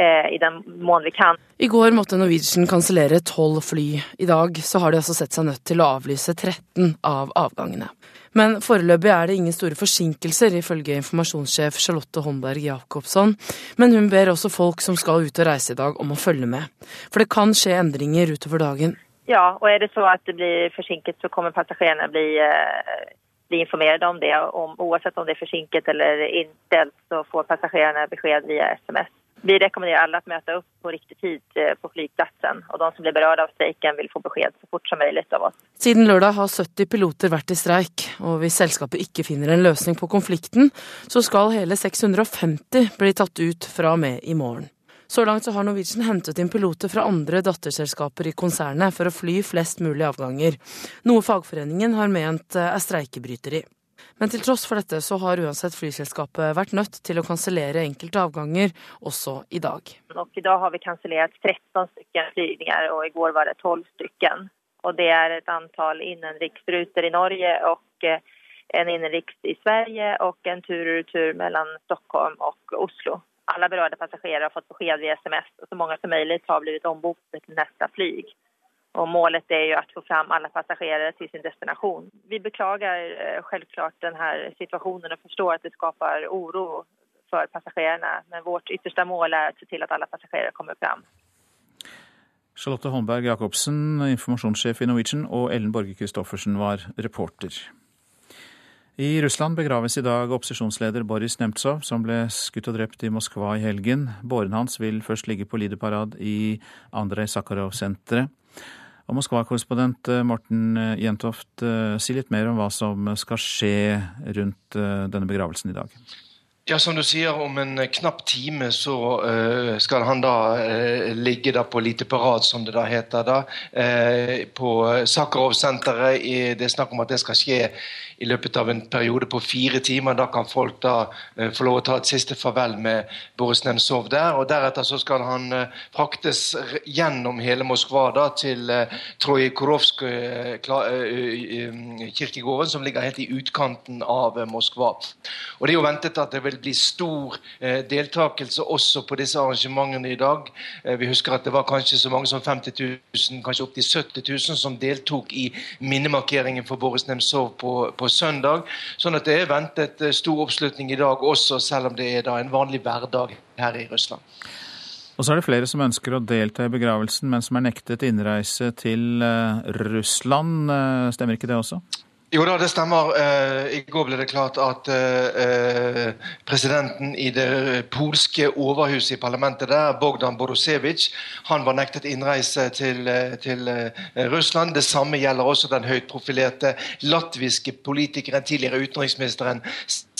i den mån vi kan. I går måtte Norwegian kansellere tolv fly. I dag så har de altså sett seg nødt til å avlyse 13 av avgangene. Men foreløpig er det ingen store forsinkelser, ifølge informasjonssjef Charlotte Holmberg Jacobsson. Men hun ber også folk som skal ut og reise i dag, om å følge med. For det kan skje endringer utover dagen. Ja, og er det så at det blir forsinket, så kommer passasjerene bli, eh, bli informert om det. Om, uansett om det er forsinket eller innstilt, så får passasjerene beskjed via SMS. Vi rekommenderer alle å møte opp på riktig tid eh, på flyplassen, og de som blir berørt av streiken vil få beskjed så fort som mulig av oss. Siden lørdag har 70 piloter vært i streik, og hvis selskapet ikke finner en løsning på konflikten, så skal hele 650 bli tatt ut fra og med i morgen. Så langt så har Norwegian hentet inn piloter fra andre datterselskaper i konsernet for å fly flest mulig avganger, noe fagforeningen har ment er streikebryteri. Men til tross for dette så har uansett flyselskapet vært nødt til å kansellere enkelte avganger også i dag. Og I dag har vi kansellert 13 stykker flygninger, og i går var det 12 stykker. Og det er et antall innenriksruter i Norge og eh, en innenriks i Sverige og en tur og retur mellom Stockholm og Oslo. Alle berørte passasjerer har fått beskjed via SMS, og så mange som mulig har blitt omboket til neste fly. Og målet er jo å få fram alle passasjerer til sin destinasjon. Vi beklager eh, selvklart denne situasjonen og forstår at det skaper uro for passasjerene. Men vårt ytterste mål er å se til at alle passasjerer kommer fram. Charlotte Holmberg Jacobsen, informasjonssjef i Norwegian, og Ellen Borge Christoffersen var reporter. I Russland begraves i dag opposisjonsleder Boris Nemtsov, som ble skutt og drept i Moskva i helgen. Båren hans vil først ligge på lideparad i Andrej Sakharov-senteret. Og Moskva-korrespondent eh, Morten eh, Jentoft, eh, si litt mer om hva som skal skje rundt denne begravelsen i dag. Ja, Som du sier, om en knapp time så uh, skal han da uh, ligge da på lite parat, som det da heter, da, uh, på Sakharov-senteret. Det er snakk om at det skal skje i løpet av en periode på fire timer. Da kan folk da få lov å ta et siste farvel med Boris Nemtsov der. og Deretter så skal han fraktes gjennom hele Moskva da til uh, Trojkorovsk kirkegården, som ligger helt i utkanten av Moskva. Og Det er jo ventet at det vil bli stor deltakelse også på disse arrangementene i dag. vi husker at det var kanskje så mange som 50 000, kanskje opptil 70 000 som deltok i minnemarkeringen for Boris Nemtsov på, på søndag. Sånn at det er ventet eh, stor oppslutning i dag også, selv om det er en vanlig hverdag her i Russland. Og så er det flere som ønsker å delta i begravelsen, men som er nektet innreise til eh, Russland. Eh, stemmer ikke det også? Jo da, det stemmer. I går ble det klart at presidenten i det polske overhuset i parlamentet der, Bogdan Borusevic, han var nektet innreise til, til Russland. Det samme gjelder også den høyt profilerte latviske politikeren, tidligere utenriksministeren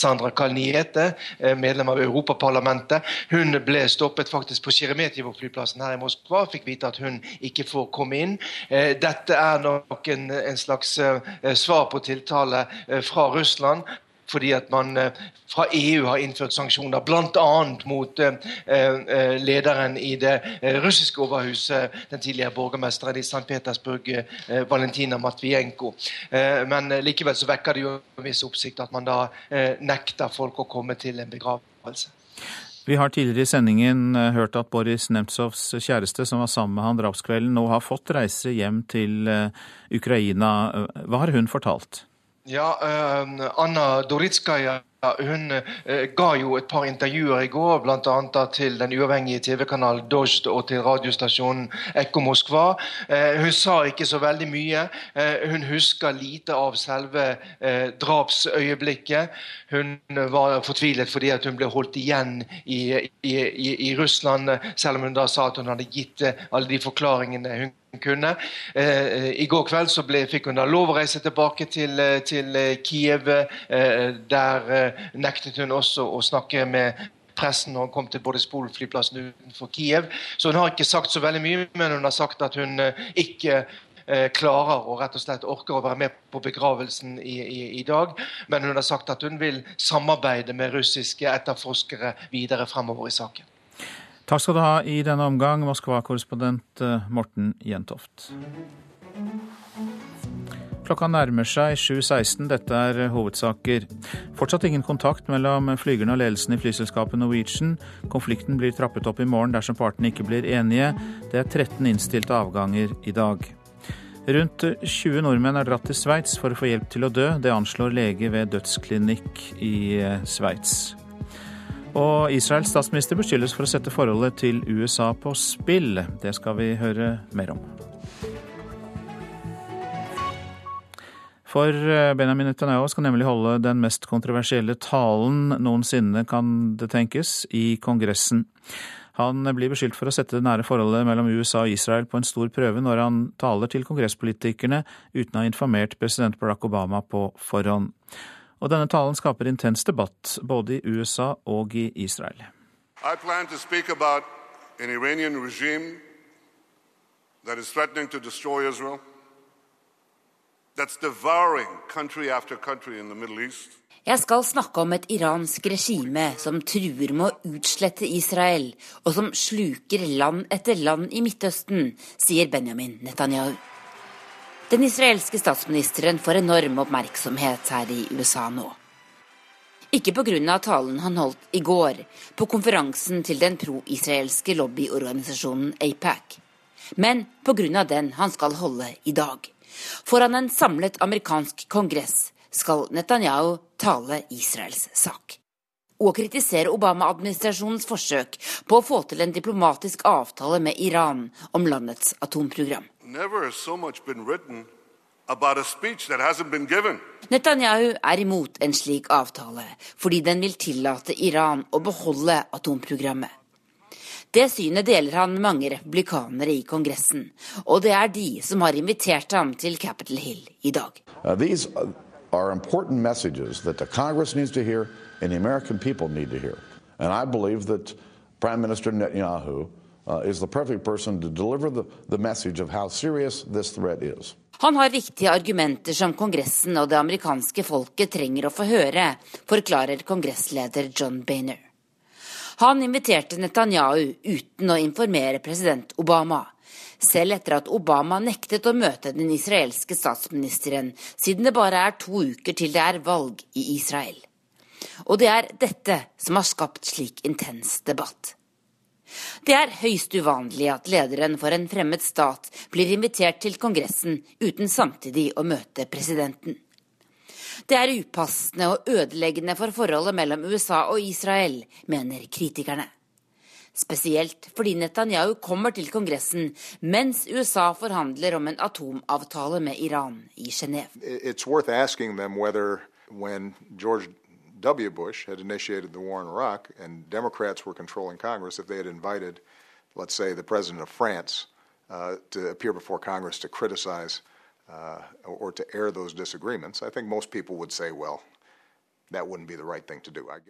Sandra Kalniete, medlem av Europaparlamentet. Hun ble stoppet faktisk på Sjeremetjevo-flyplassen her i Moskva. Fikk vite at hun ikke får komme inn. Dette er nok en, en slags svar på tiltale eh, fra Russland fordi at man fra EU har innført sanksjoner, bl.a. mot lederen i det russiske overhuset, den tidligere borgermesteren i St. Petersburg, Valentina Matvienko. Men likevel så vekker det jo en viss oppsikt at man da nekter folk å komme til en begravelse. Vi har tidligere i sendingen hørt at Boris Nemtsovs kjæreste, som var sammen med han drapskvelden, nå har fått reise hjem til Ukraina. Hva har hun fortalt? Ja, Anna Doritskaja hun eh, ga jo et par intervjuer i går, bl.a. til den uavhengige TV-kanalen Dozd og til radiostasjonen Ekko Moskva. Eh, hun sa ikke så veldig mye. Eh, hun husker lite av selve drapsøyeblikket. Hun var fortvilet fordi hun ble holdt igjen i, i, i, i Russland, selv om hun da sa at hun hadde gitt alle de forklaringene hun kunne. Eh, I går kveld så ble, fikk hun da lov å reise tilbake til, eh, til eh, Kiev. Eh, der eh, nektet hun også å snakke med pressen når hun kom til Bodispol flyplassen utenfor Kiev. Så hun har ikke sagt så veldig mye, men hun har sagt at hun eh, ikke klarer og rett og slett orker å være med på begravelsen i, i, i, dag. Men hun har sagt at hun vil samarbeide med russiske etterforskere videre fremover i saken. Takk skal du ha i denne omgang, Moskva-korrespondent eh, Morten Jentoft. Klokka nærmer seg 7.16. Dette er hovedsaker. Fortsatt ingen kontakt mellom flygerne og ledelsen i flyselskapet Norwegian. Konflikten blir trappet opp i morgen dersom partene ikke blir enige. Det er 13 innstilte avganger i dag. Rundt 20 nordmenn er dratt til Sveits for å få hjelp til å dø. Det anslår lege ved dødsklinikk i eh, Sveits. Og Israels statsminister beskyldes for å sette forholdet til USA på spill. Det skal vi høre mer om. For eh, Benjamin Netanyahu skal nemlig holde den mest kontroversielle talen noensinne, kan det tenkes, i Kongressen. Han blir beskyldt for å sette det nære forholdet mellom USA og Israel på en stor prøve når han taler til kongresspolitikerne uten å ha informert president Barack Obama på forhånd. Og denne talen skaper intens debatt både i USA og i Israel. I plan to speak about an Iranian regime that is threatening to destroy Israel, that's devouring country after country in the Middle East. Jeg skal snakke om et iransk regime som truer med å utslette Israel, og som sluker land etter land i Midtøsten, sier Benjamin Netanyahu. Den israelske statsministeren får enorm oppmerksomhet her i USA nå. Ikke pga. talen han holdt i går på konferansen til den pro-israelske lobbyorganisasjonen APAC, men pga. den han skal holde i dag. Foran en samlet amerikansk kongress skal Netanyahu tale Israels sak. Og kritisere Obama-administrasjonens forsøk på å få til en diplomatisk avtale med Iran om landets atomprogram. Never has so much been written about a speech that hasn't been given. Netanyahu er imot en slik avtale, fordi den vil tillate Iran å beholde atomprogrammet. Det synet deler han med mange republikanere i Kongressen, og det er de som har invitert ham til Capitol Hill i dag. Uh, these are important messages that the Congress needs to hear and the American people need to hear. And I believe that Prime Minister Netanyahu is the perfect person to deliver the, the message of how serious this threat is. Han har viktige argumenter som Kongressen og det amerikanske folket trenger å få høre, forklarer kongressleder John Boehner. Han inviterte Netanyahu uten å informere president Obama, selv etter at Obama nektet å møte den israelske statsministeren, siden det bare er to uker til det er valg i Israel. Og det er dette som har skapt slik intens debatt. Det er høyst uvanlig at lederen for en fremmed stat blir invitert til Kongressen uten samtidig å møte presidenten. Det er upassende og ødeleggende for forholdet mellom USA og Israel, mener kritikerne. Spesielt fordi Netanyahu kommer til Kongressen mens USA forhandler om en atomavtale med Iran i Genéve. W. Bush had initiated the war in Iraq and Democrats were controlling Congress, if they had invited, let's say, the president of France uh, to appear before Congress to criticize uh, or to air those disagreements, I think most people would say, well,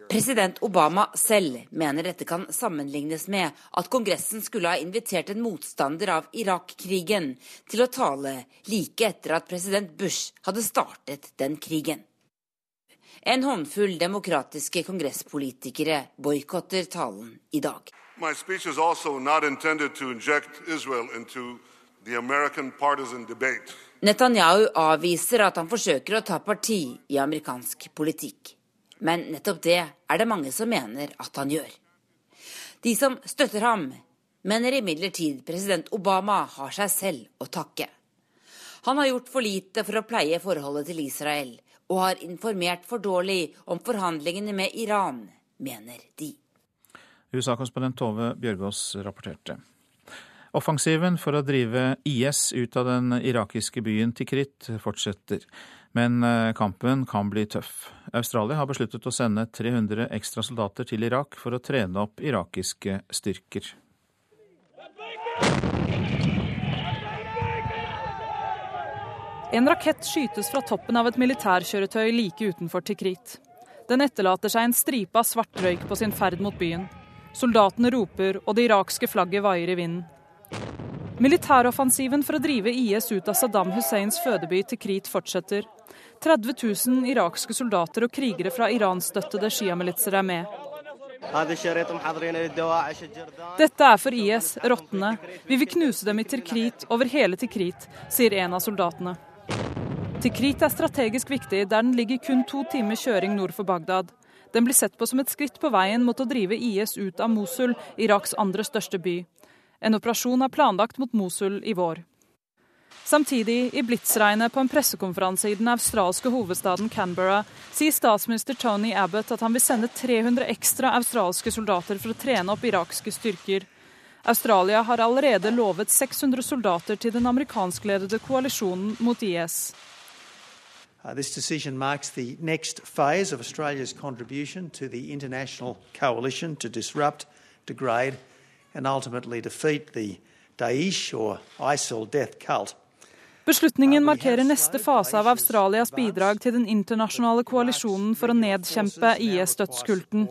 President Obama selv mener dette kan sammenlignes med at Kongressen skulle ha invitert en motstander av Irak-krigen til å tale like etter at president Bush hadde startet den krigen. En håndfull demokratiske kongresspolitikere boikotter talen i dag. Netanyahu avviser at han forsøker å ta parti i amerikansk politikk. Men nettopp det er det mange som mener at han gjør. De som støtter ham, mener imidlertid president Obama har seg selv å takke. Han har gjort for lite for å pleie forholdet til Israel, og har informert for dårlig om forhandlingene med Iran, mener de. USA-konsponent Tove Bjørgaas rapporterte. Offensiven for å drive IS ut av den irakiske byen Tikrit fortsetter, men eh, kampen kan bli tøff. Australia har besluttet å sende 300 ekstra soldater til Irak for å trene opp irakiske styrker. En rakett skytes fra toppen av et militærkjøretøy like utenfor Tikrit. Den etterlater seg en stripe av svart røyk på sin ferd mot byen. Soldatene roper, og det irakske flagget vaier i vinden. Militæroffensiven for å drive IS ut av Saddam Husseins fødeby Tikrit fortsetter. 30 000 irakske soldater og krigere fra Iran-støttede sjiamilitser er med. Dette er for IS, rottene. Vi vil knuse dem i Tikrit, over hele Tikrit, sier en av soldatene. Tikrit er strategisk viktig, der den ligger kun to timer kjøring nord for Bagdad. Den blir sett på som et skritt på veien mot å drive IS ut av Mosul, Iraks andre største by. En operasjon er planlagt mot Mosul i vår. Samtidig, i blitsregnet på en pressekonferanse i den australske hovedstaden Canberra, sier statsminister Tony Abbott at han vil sende 300 ekstra australske soldater for å trene opp irakske styrker. Australia har allerede lovet 600 soldater til den amerikanskledede koalisjonen mot IS. Uh, this decision marks the next phase of Australia's contribution to the international coalition to disrupt, degrade, and ultimately defeat the Daesh or ISIL death cult. Beslutningen markerer neste fase av Australias bidrag til den internasjonale koalisjonen for å nedkjempe IS-dødskulten.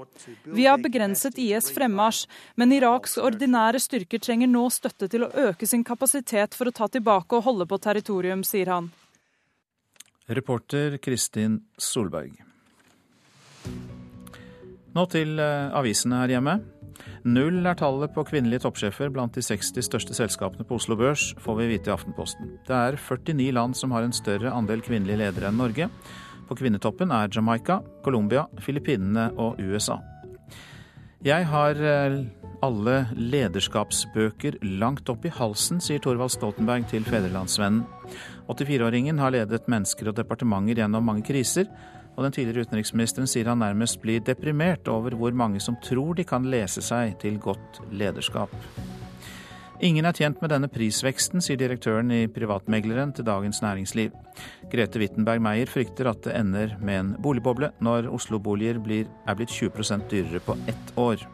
Vi har begrenset IS fremmarsj, men Iraks ordinære styrker trenger nå støtte til å øke sin kapasitet for å ta tilbake og holde på territorium, sier han. Reporter Kristin Solberg. Nå til eh, avisene her hjemme. Null er tallet på kvinnelige toppsjefer blant de 60 største selskapene på Oslo Børs, får vi vite i Aftenposten. Det er 49 land som har en større andel kvinnelige ledere enn Norge. På kvinnetoppen er Jamaica, Colombia, Filippinene og USA. Jeg har eh, alle lederskapsbøker langt opp i halsen, sier Thorvald Stoltenberg til Fedrelandsvennen. 84-åringen har ledet mennesker og departementer gjennom mange kriser, og den tidligere utenriksministeren sier han nærmest blir deprimert over hvor mange som tror de kan lese seg til godt lederskap. Ingen er tjent med denne prisveksten, sier direktøren i Privatmegleren til Dagens Næringsliv. Grete Wittenberg Meyer frykter at det ender med en boligboble når Oslo-boliger er blitt 20% dyrere på ett år.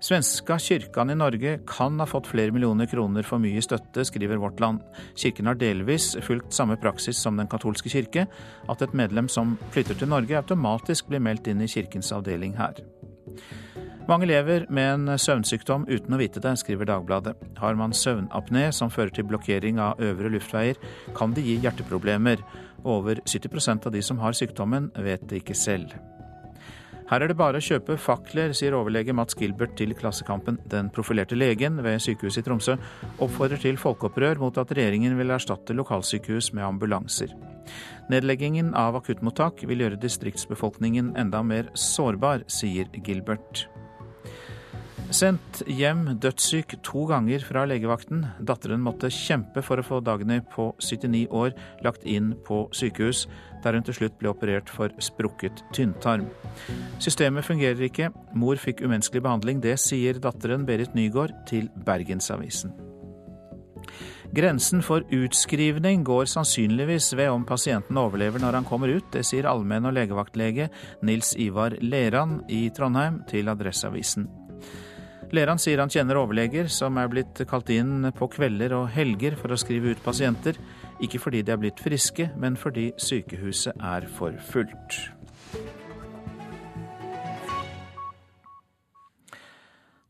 Svenska kyrkan i Norge kan ha fått flere millioner kroner for mye støtte, skriver Vårt Land. Kirken har delvis fulgt samme praksis som Den katolske kirke, at et medlem som flytter til Norge automatisk blir meldt inn i kirkens avdeling her. Mange lever med en søvnsykdom uten å vite det, skriver Dagbladet. Har man søvnapné som fører til blokkering av øvre luftveier, kan det gi hjerteproblemer. Over 70% av de som har sykdommen, vet det ikke selv. Her er det bare å kjøpe fakler, sier overlege Mats Gilbert til Klassekampen. Den profilerte legen ved sykehuset i Tromsø oppfordrer til folkeopprør mot at regjeringen vil erstatte lokalsykehus med ambulanser. Nedleggingen av akuttmottak vil gjøre distriktsbefolkningen enda mer sårbar, sier Gilbert. Sendt hjem dødssyk to ganger fra legevakten. Datteren måtte kjempe for å få Dagny på 79 år lagt inn på sykehus, der hun til slutt ble operert for sprukket tynntarm. Systemet fungerer ikke. Mor fikk umenneskelig behandling. Det sier datteren Berit Nygaard til Bergensavisen. Grensen for utskrivning går sannsynligvis ved om pasienten overlever når han kommer ut. Det sier allmenn- og legevaktlege Nils Ivar Leran i Trondheim til Adresseavisen. Leran sier han kjenner overleger som er blitt kalt inn på kvelder og helger for å skrive ut pasienter, ikke fordi de er blitt friske, men fordi sykehuset er for fullt.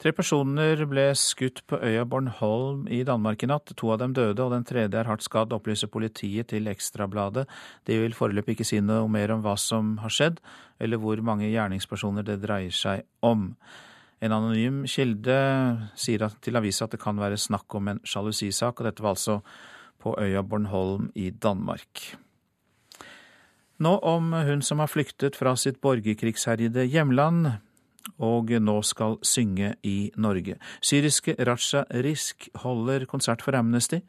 Tre personer ble skutt på øya Bornholm i Danmark i natt. To av dem døde, og den tredje er hardt skadd, opplyser politiet til Ekstrabladet. De vil foreløpig ikke si noe mer om hva som har skjedd, eller hvor mange gjerningspersoner det dreier seg om. En anonym kilde sier til avisa at det kan være snakk om en sjalusisak, og dette var altså på øya Bornholm i Danmark. Nå om hun som har flyktet fra sitt borgerkrigsherjede hjemland og nå skal synge i Norge. Syriske Raja Risk holder konsert for Amnesty.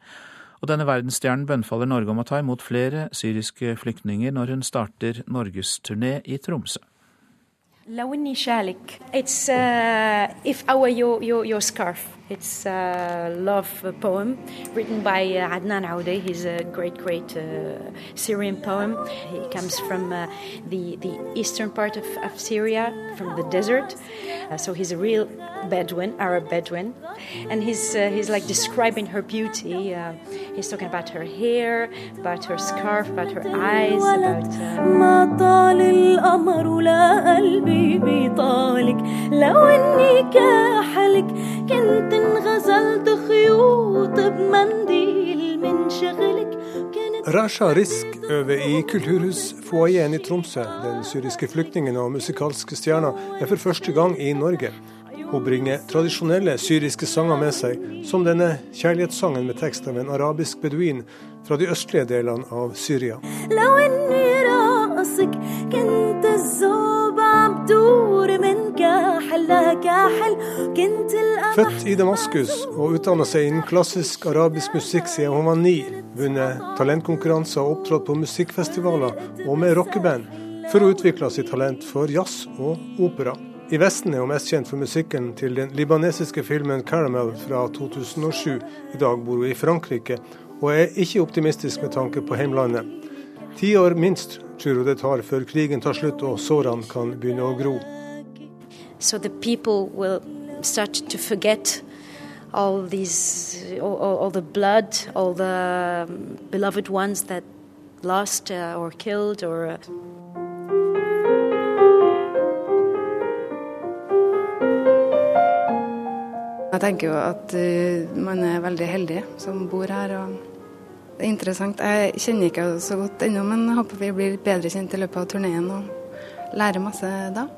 Og denne verdensstjernen bønnfaller Norge om å ta imot flere syriske flyktninger når hun starter norgesturné i Tromsø. لو اني شالك it's uh, if our your your your scarf it's a love poem written by uh, Adnan Aoudeh he's a great great uh, Syrian poem. He comes from uh, the the eastern part of, of Syria from the desert. Uh, so he's a real Bedouin Arab Bedouin. And he's uh, he's like describing her beauty. He's talking about her hair about her scarf about her eyes about Rasha Risk øver i kulturhusfoajeen i Tromsø. Den syriske flyktningen og musikalske stjerna er for første gang i Norge. Hun bringer tradisjonelle syriske sanger med seg, som denne kjærlighetssangen med tekst av en arabisk beduin fra de østlige delene av Syria. La Født i Damaskus og utdanna seg innen klassisk arabisk musikk siden hun var ni. Vunnet talentkonkurranser og opptrådt på musikkfestivaler og med rockeband, for å utvikle sitt talent for jazz og opera. I Vesten er hun mest kjent for musikken til den libanesiske filmen 'Caramel' fra 2007. I dag bor hun i Frankrike, og er ikke optimistisk med tanke på heimlandet. Ti år minst tror hun det tar før krigen tar slutt og sårene kan begynne å gro. So the people will start to forget all these, all, all the blood, all the um, beloved ones that lost uh, or killed or. Uh... Jeg tenker jo at uh, man er veldig heldig som bor her. og interessant. Jeg kjenner ikke så godt ennå, men jeg håper vi blir bedre kjent i løpet av turneen og lærer masse da.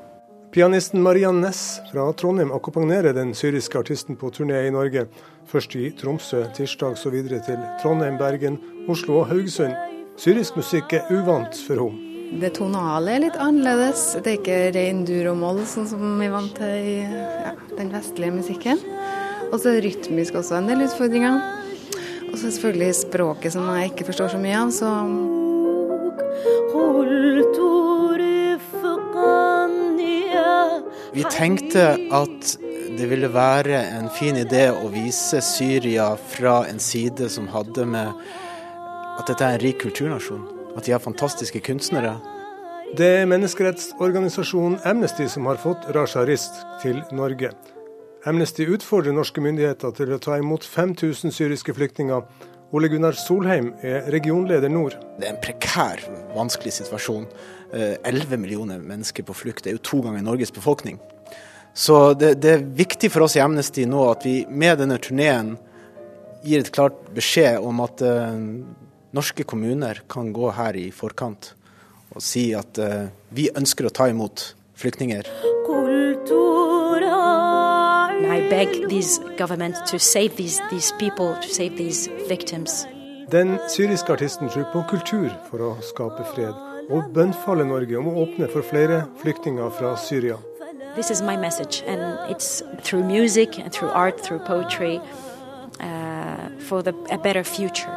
Pianisten Mariann Næss fra Trondheim akkompagnerer den syriske artisten på turné i Norge. Først i Tromsø, tirsdag så videre til Trondheim, Bergen, Oslo og Haugesund. Syrisk musikk er uvant for henne. Det tonale er litt annerledes. Det er ikke ren dur og moll, sånn som vi er vant til i ja, den vestlige musikken. Og så er det rytmisk også en del utfordringer. Og så selvfølgelig språket som jeg ikke forstår så mye av, så Vi tenkte at det ville være en fin idé å vise Syria fra en side som hadde med at dette er en rik kulturnasjon. At de har fantastiske kunstnere. Det er menneskerettsorganisasjonen Amnesty som har fått Rasha Rist til Norge. Amnesty utfordrer norske myndigheter til å ta imot 5000 syriske flyktninger. Ole Gunnar Solheim er regionleder nord. Det er en prekær, vanskelig situasjon. 11 eh, millioner mennesker på flukt. Det er jo to ganger Norges befolkning. Så det, det, er viktig for oss i Amnesty nå at vi med denne turneen gir et klart beskjed om at uh, norske kommuner kan gå her i forkant og si at uh, vi ønsker å ta imot flyktninger. Beg these government to save these, these people, to save these victims. Den syriske artisten tror på kultur for å skape fred og bønnfaller Norge om å åpne for flere flyktninger fra Syria. This is my message, and it's through music and through art, through poetry, uh, for the, a better future.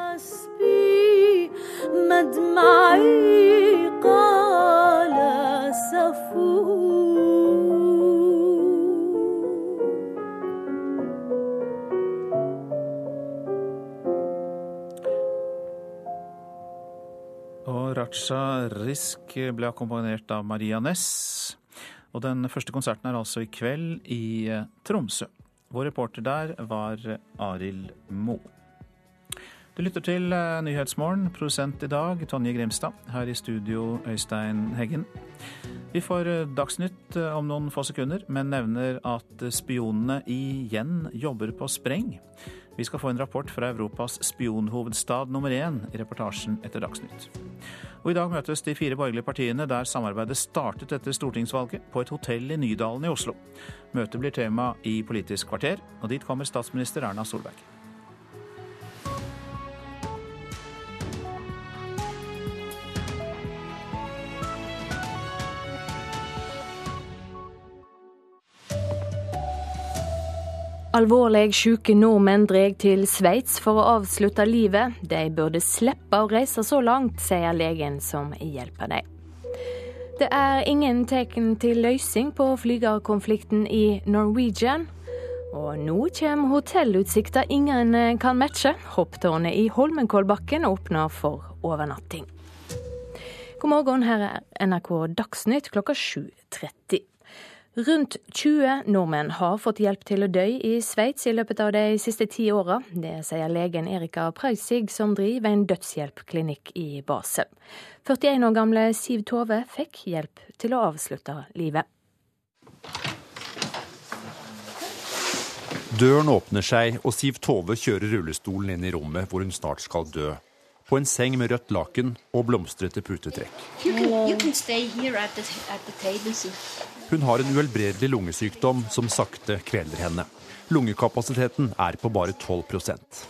Raja Risk ble akkompagnert av Maria Næss. Og den første konserten er altså i kveld i eh, Tromsø. Vår reporter der var Arild Mo. Du lytter til eh, Nyhetsmorgen, produsent i dag Tonje Grimstad. Her i studio Øystein Heggen. Vi får eh, Dagsnytt om noen få sekunder, men nevner at spionene igjen jobber på spreng. Vi skal få en rapport fra Europas spionhovedstad nummer én i reportasjen etter Dagsnytt. Og I dag møtes de fire borgerlige partiene der samarbeidet startet etter stortingsvalget, på et hotell i Nydalen i Oslo. Møtet blir tema i Politisk kvarter, og dit kommer statsminister Erna Solberg. Alvorlig syke nordmenn drar til Sveits for å avslutte livet. De burde slippe å reise så langt, sier legen som hjelper dem. Det er ingen tegn til løsning på flygerkonflikten i Norwegian. Og nå kommer hotellutsikta ingen kan matche. Hopptårnet i Holmenkollbakken åpner for overnatting. God morgen, her er NRK Dagsnytt klokka 7.30. Rundt 20 nordmenn har fått hjelp til å dø i Sveits i løpet av de siste ti åra. Det sier legen Erika Preusig, som driver en dødshjelpklinikk i Basel. 41 år gamle Siv Tove fikk hjelp til å avslutte livet. Døren åpner seg, og Siv Tove kjører rullestolen inn i rommet hvor hun snart skal dø. På en seng med rødt laken og blomstrete putetrekk. Hun har en uhelbredelig lungesykdom som sakte kveler henne. Lungekapasiteten er på bare 12%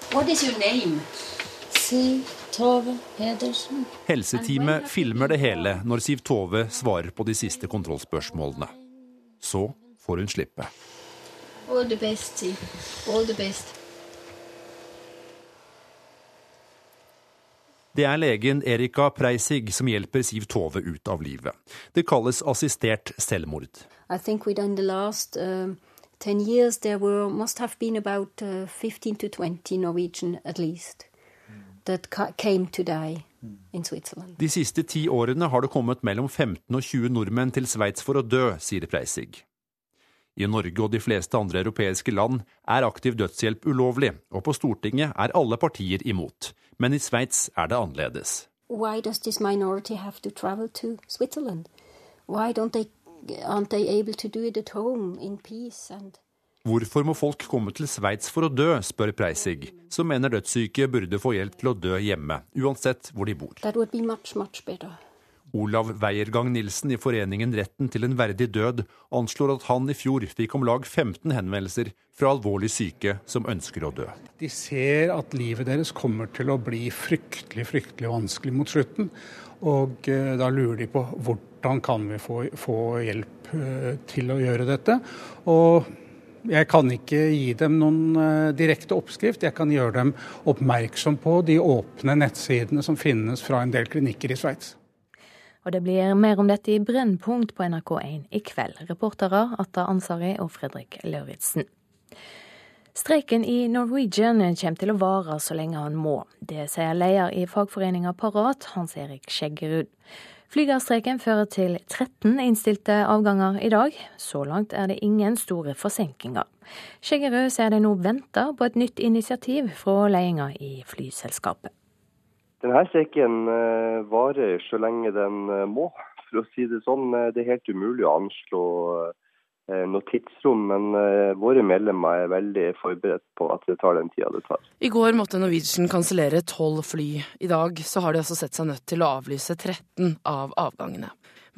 Helseteamet filmer det hele når Siv Tove svarer på de siste kontrollspørsmålene. Så får hun slippe. All the best, Siv. All the best. Det er legen Erika Preisig som hjelper Siv Tove ut av livet. Det kalles assistert selvmord. I think within the last uh, 10 years there were, must have been about uh, 15 to 20 Norwegian at least that came to die. De siste ti årene har det kommet mellom 15 og 20 nordmenn til Sveits for å dø, sier Preisig. I Norge og de fleste andre europeiske land er aktiv dødshjelp ulovlig, og på Stortinget er alle partier imot. Men i Sveits er det annerledes. Why does this minority have to travel to Switzerland? Why don't they, aren't they able to do it at home in peace and Hvorfor må folk komme til Sveits for å dø, spør Preisig, som mener dødssyke burde få hjelp til å dø hjemme, uansett hvor de bor. That would be much, much better. Olav Weiergang Nilsen i foreningen Retten til en verdig død anslår at han i fjor fikk om lag 15 henvendelser fra alvorlig syke som ønsker å dø. De ser at livet deres kommer til å bli fryktelig, fryktelig vanskelig mot slutten. Og eh, da lurer de på hvordan kan vi få, få hjelp eh, til å gjøre dette. Og jeg kan ikke gi dem noen uh, direkte oppskrift. Jeg kan gjøre dem oppmerksom på de åpne nettsidene som finnes fra en del klinikker i Sveits. Og det blir mer om dette i Brennpunkt på NRK1 i kveld. Reportere Atta Ansari og Fredrik Lauritzen. Streiken i Norwegian kommer til å vare så lenge han må. Det sier leder i fagforeninga Parat, Hans Erik Skjeggerud. Flygerstreiken fører til 13 innstilte avganger i dag. Så langt er det ingen store forsinkelser. Skjeggerud sier de nå venter på et nytt initiativ fra ledelsen i flyselskapet. Denne streiken eh, varer så lenge den eh, må, for å si det sånn. Eh, det er helt umulig å anslå noe tidsrom, men våre medlemmer er veldig forberedt på at det tar den tida det tar. I går måtte Norwegian kansellere tolv fly. I dag så har de altså sett seg nødt til å avlyse 13 av avgangene.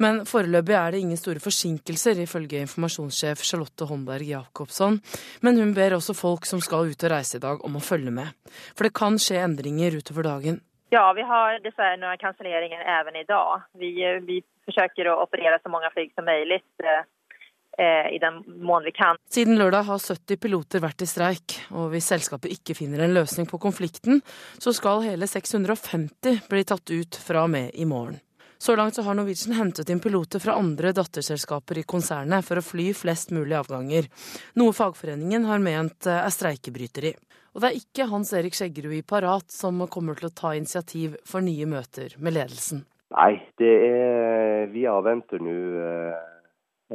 Men foreløpig er det ingen store forsinkelser, ifølge informasjonssjef Charlotte Holmberg Jacobsson. Men hun ber også folk som skal ut og reise i dag om å følge med. For det kan skje endringer utover dagen. Ja, vi har dessverre noen kanselleringer også i dag. Vi, vi forsøker å operere så mange fly som mulig eh, i den mån vi kan. Siden lørdag har 70 piloter vært i streik, og hvis selskapet ikke finner en løsning på konflikten, så skal hele 650 bli tatt ut fra og med i morgen. Så langt så har Norwegian hentet inn piloter fra andre datterselskaper i konsernet for å fly flest mulig avganger, noe fagforeningen har ment er streikebryteri. Og det er ikke Hans Erik Skjeggerud i Parat som kommer til å ta initiativ for nye møter med ledelsen? Nei, det er vi avventer nå eh,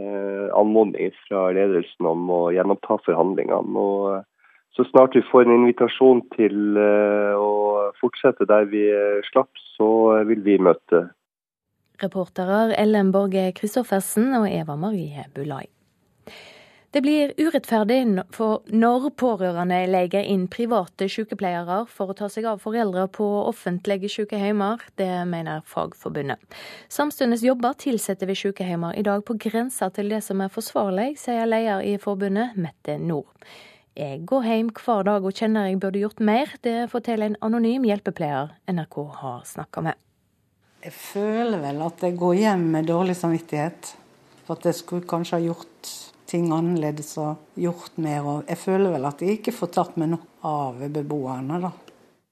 eh, anmodning fra ledelsen om å gjenoppta forhandlingene. og eh, Så snart vi får en invitasjon til eh, å fortsette der vi slapp, så vil vi møte. Reporterer Ellen Borge Christoffersen og Eva Marie Bulai. Det blir urettferdig for når pårørende leier inn private sykepleiere for å ta seg av foreldre på offentlige sykehjemmer. Det mener Fagforbundet. Samtidig jobber ansatte ved sykehjemmer i dag på grensa til det som er forsvarlig, sier leder i forbundet, Mette Nord. Jeg går hjem hver dag og kjenner jeg burde gjort mer, det forteller en anonym hjelpepleier NRK har snakka med. Jeg føler vel at jeg går hjem med dårlig samvittighet. For at jeg skulle kanskje ha gjort ting annerledes og gjort mer. Og jeg føler vel at jeg ikke får tatt meg noe av beboerne, da.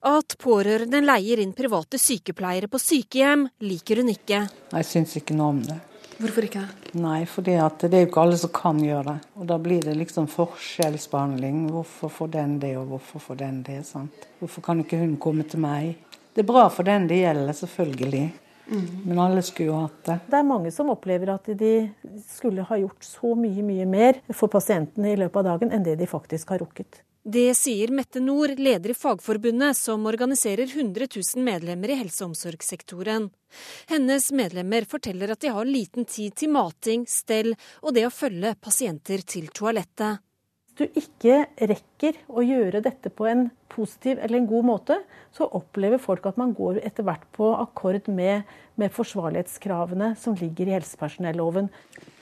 At pårørende leier inn private sykepleiere på sykehjem, liker hun ikke. Jeg syns ikke noe om det. Hvorfor ikke? Nei, for det er jo ikke alle som kan gjøre det. Og da blir det liksom forskjellsbehandling. Hvorfor får den det, og hvorfor får den det? sant? Hvorfor kan ikke hun komme til meg? Det er bra for den det gjelder, selvfølgelig. Mm. Men alle skulle jo hatt det. Det er mange som opplever at de skulle ha gjort så mye, mye mer for pasientene i løpet av dagen enn det de faktisk har rukket. Det sier Mette Nord, leder i Fagforbundet, som organiserer 100 000 medlemmer i helse- og omsorgssektoren. Hennes medlemmer forteller at de har liten tid til mating, stell og det å følge pasienter til toalettet. Du ikke rekker å gjøre dette på en positiv eller en god måte, så opplever folk at man går etter hvert på akkord med, med forsvarlighetskravene som ligger i helsepersonelloven.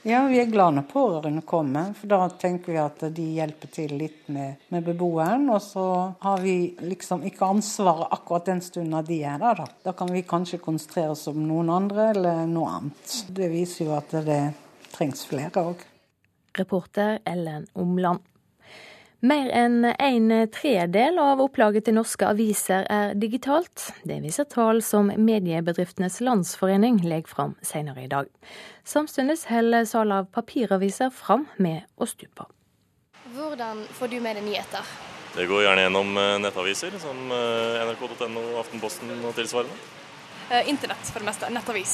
Ja, vi er glad når pårørende kommer, for da tenker vi at de hjelper til litt med, med beboeren. Og så har vi liksom ikke ansvaret akkurat den stunden de er der. Da. da kan vi kanskje konsentrere oss om noen andre eller noe annet. Det viser jo at det trengs flere òg. Reporter Ellen Omland. Mer enn en tredel av opplaget til norske aviser er digitalt. Det viser tall som Mediebedriftenes Landsforening legger fram senere i dag. Samtidig holder salget av papiraviser fram med å stupe. Hvordan får du med deg nyheter? Det går gjerne gjennom eh, nettaviser som eh, nrk.no, Aftenposten og tilsvarende. Eh, internett for det meste. Nettavis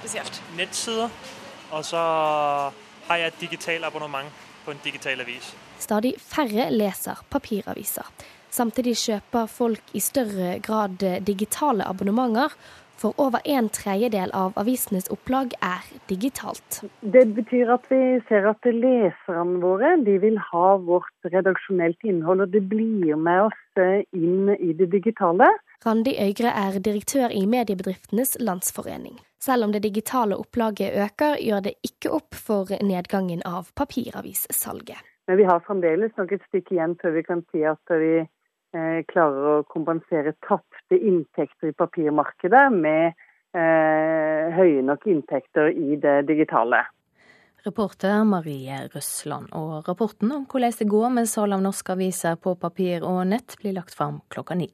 spesielt. Nettsider. Og så har jeg et digitalt abonnement på en digital avis. Stadig færre leser papiraviser. Samtidig kjøper folk i større grad digitale abonnementer. For over en tredjedel av avisenes opplag er digitalt. Det betyr at vi ser at leserne våre de vil ha vårt redaksjonelt innhold, og det blir med oss inn i det digitale. Randi Øygre er direktør i Mediebedriftenes Landsforening. Selv om det digitale opplaget øker, gjør det ikke opp for nedgangen av papiravissalget. Men vi har fremdeles nok et stykke igjen før vi kan si at vi eh, klarer å kompensere tapte inntekter i papirmarkedet med eh, høye nok inntekter i det digitale. Reporter Marie Røsland. Og rapporten om hvordan det går med salg av norske aviser på papir og nett blir lagt fram klokka ni.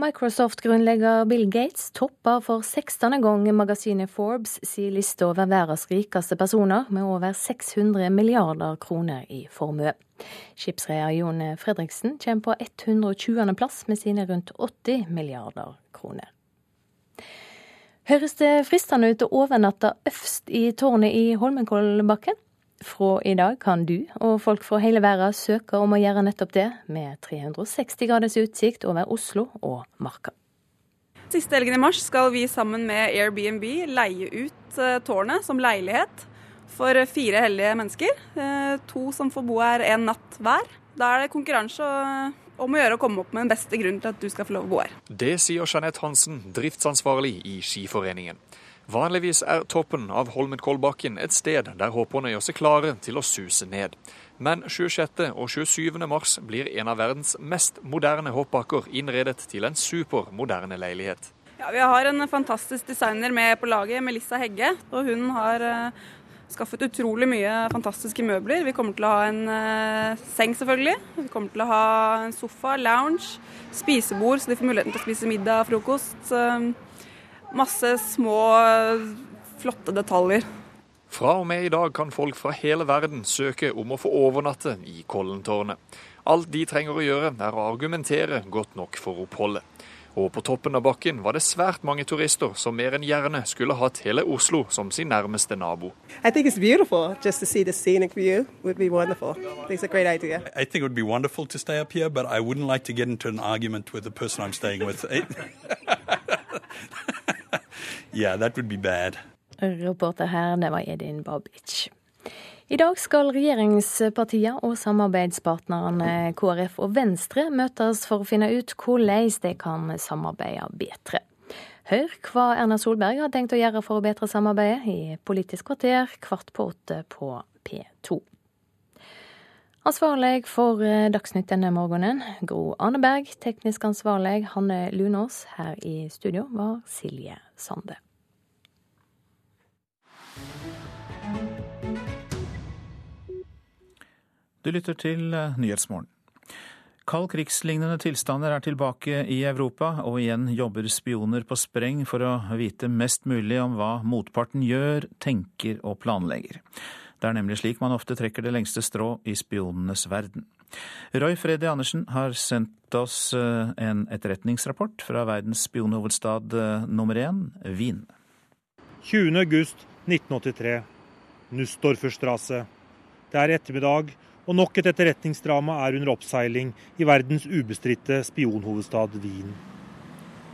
Microsoft-grunnlegger Bill Gates topper for 16. gang magasinet Forbes sin liste over verdens rikeste personer, med over 600 milliarder kroner i formue. Skipsreder Jon Fredriksen kommer på 120. plass med sine rundt 80 milliarder kroner. Høres det fristende ut å overnatte øverst i tårnet i Holmenkollbakken? Fra i dag kan du og folk fra hele verden søke om å gjøre nettopp det, med 360 graders utsikt over Oslo og Marka. Siste helgen i mars skal vi sammen med Airbnb leie ut eh, tårnet som leilighet for fire heldige mennesker. Eh, to som får bo her en natt hver. Da er det konkurranse om å gjøre å komme opp med den beste grunnen til at du skal få lov å bo her. Det sier Jeanette Hansen, driftsansvarlig i Skiforeningen. Vanligvis er toppen av Holmenkollbakken et sted der hopperne gjør seg klare til å suse ned. Men 26. og 27. mars blir en av verdens mest moderne hoppbakker innredet til en supermoderne leilighet. Ja, Vi har en fantastisk designer med på laget, Melissa Hegge. og Hun har uh, skaffet utrolig mye fantastiske møbler. Vi kommer til å ha en uh, seng, selvfølgelig. Vi kommer til å ha en sofa, lounge, spisebord, så de får muligheten til å spise middag, frokost. Uh, masse små, flotte detaljer. Fra og med i dag kan folk fra hele verden søke om å få overnatte i Kollentårnet. Alt de trenger å gjøre, er å argumentere godt nok for oppholdet. Og på toppen av bakken var det svært mange turister som mer enn gjerne skulle hatt hele Oslo som sin nærmeste nabo. I think it's beautiful. Just to see the scenic view would be wonderful. It's a great idea. I think it would be wonderful to stay up here, but I wouldn't like to get into an argument with the person I'm staying with. yeah, that would be bad. Reporter her, det var Edin Babic. I dag skal regjeringspartiene og samarbeidspartnerne KrF og Venstre møtes for å finne ut hvordan de kan samarbeide bedre. Hør hva Erna Solberg har tenkt å gjøre for å bedre samarbeidet i Politisk kvarter kvart på åtte på P2. Ansvarlig for Dagsnytt denne morgenen, Gro Arneberg. Teknisk ansvarlig, Hanne Lunås. Her i studio var Silje Sande. Du lytter til eh, Nyhetsmorgen. Kald krigslignende tilstander er tilbake i Europa, og igjen jobber spioner på spreng for å vite mest mulig om hva motparten gjør, tenker og planlegger. Det er nemlig slik man ofte trekker det lengste strå i spionenes verden. Roy Freddy Andersen har sendt oss eh, en etterretningsrapport fra verdens spionhovedstad eh, nummer én, Wien. 20. august 1983. Nussdorferstrasse. Det er ettermiddag, og nok et etterretningsdrama er under oppseiling i verdens ubestridte spionhovedstad Wien.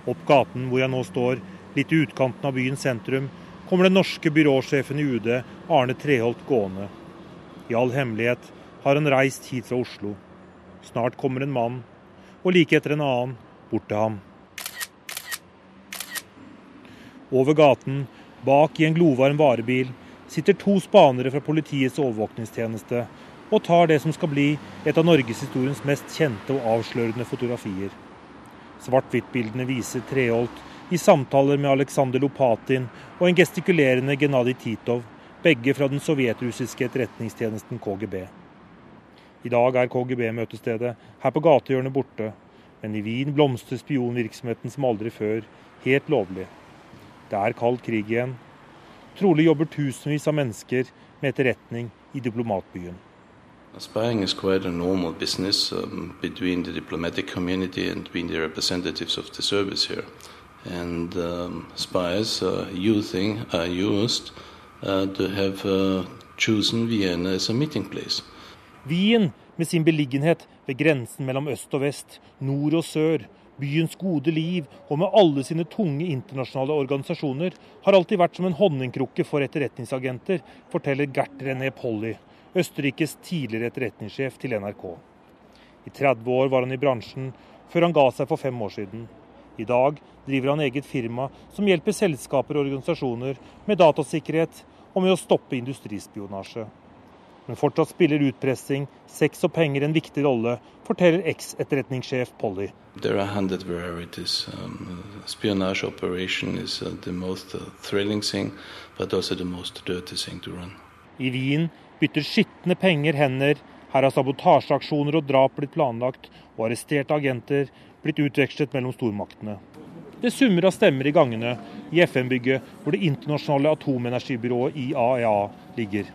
Opp gaten hvor jeg nå står, litt i utkanten av byens sentrum, kommer den norske byråsjefen i UD, Arne Treholt, gående. I all hemmelighet har han reist hit fra Oslo. Snart kommer en mann, og like etter en annen, bort til ham. Over gaten, bak i en glovarm varebil, sitter to spanere fra politiets overvåkningstjeneste og tar det som skal bli et av norgeshistoriens mest kjente og avslørende fotografier. Svart-hvitt-bildene viser Treholt i samtaler med Aleksandr Lopatin og en gestikulerende Genadij Titov, begge fra den sovjetrussiske etterretningstjenesten KGB. I dag er KGB møtestedet her på gatehjørnet borte, men i Wien blomstrer spionvirksomheten som aldri før, helt lovlig. Det er kald krig igjen. Trolig jobber tusenvis av mennesker med etterretning i diplomatbyen. Spying is quite a normal business um, between the diplomatic community and between the representatives of the service here. And um, spies are, using, are used uh, to have uh, chosen Vienna as a meeting place. Wien, med sin beliggenhet ved grensen mellom øst og vest, nord og sør, byens gode liv og med alle sine tunge internasjonale organisasjoner, har alltid vært som en honningkrukke for etterretningsagenter, forteller Gert René Polly, Østerrikes tidligere etterretningssjef til NRK. I 30 år var han i bransjen, før han ga seg for fem år siden. I dag driver han eget firma som hjelper selskaper og organisasjoner med datasikkerhet og med å stoppe industrispionasje. Men fortsatt spiller utpressing, sex og penger en viktig rolle, forteller eks-etterretningssjef Polly. Um, spionage operation is uh, the most uh, thrilling thing, but also the most dirty thing to run. I Wien bytter skitne penger hender. Her har sabotasjeaksjoner og drap blitt planlagt, og arresterte agenter blitt utvekslet mellom stormaktene. Det summer av stemmer i gangene i FN-bygget hvor det internasjonale atomenergibyrået IAEA ligger.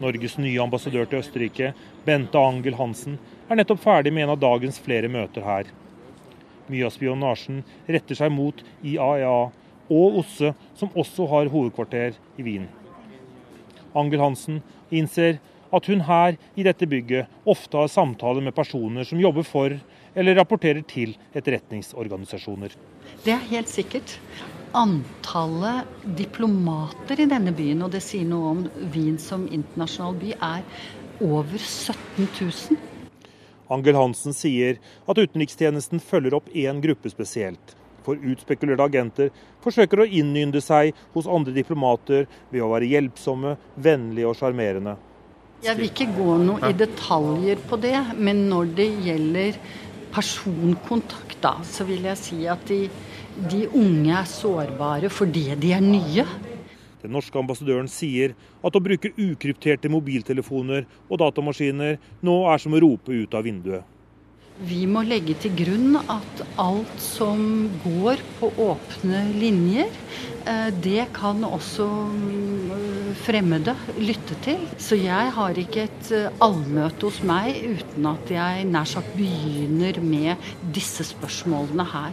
Norges nye ambassadør til Østerrike, Bente Angel Hansen, er nettopp ferdig med en av dagens flere møter her. Mye av spionasjen retter seg mot IAEA og OSSE, som også har hovedkvarter i Wien. Angel Hansen innser at hun her i dette bygget ofte har samtaler med personer som jobber for eller rapporterer til etterretningsorganisasjoner. Det er helt sikkert. Antallet diplomater i denne byen, og det sier noe om Wien som internasjonal by, er over 17 000. Angel Hansen sier at utenrikstjenesten følger opp én gruppe spesielt. For utspekulerte agenter forsøker å innynde seg hos andre diplomater ved å være hjelpsomme, vennlige og sjarmerende. Jeg vil ikke gå noe i detaljer på det, men når det gjelder personkontakt, da, så vil jeg si at de, de unge er sårbare fordi de er nye. Den norske ambassadøren sier at å bruke ukrypterte mobiltelefoner og datamaskiner nå er som å rope ut av vinduet. Vi må legge til grunn at alt som går på åpne linjer, eh, det kan også mm, fremmede lytte til. Så jeg har ikke et eh, allmøte hos meg uten at jeg nær sagt begynner med disse spørsmålene her.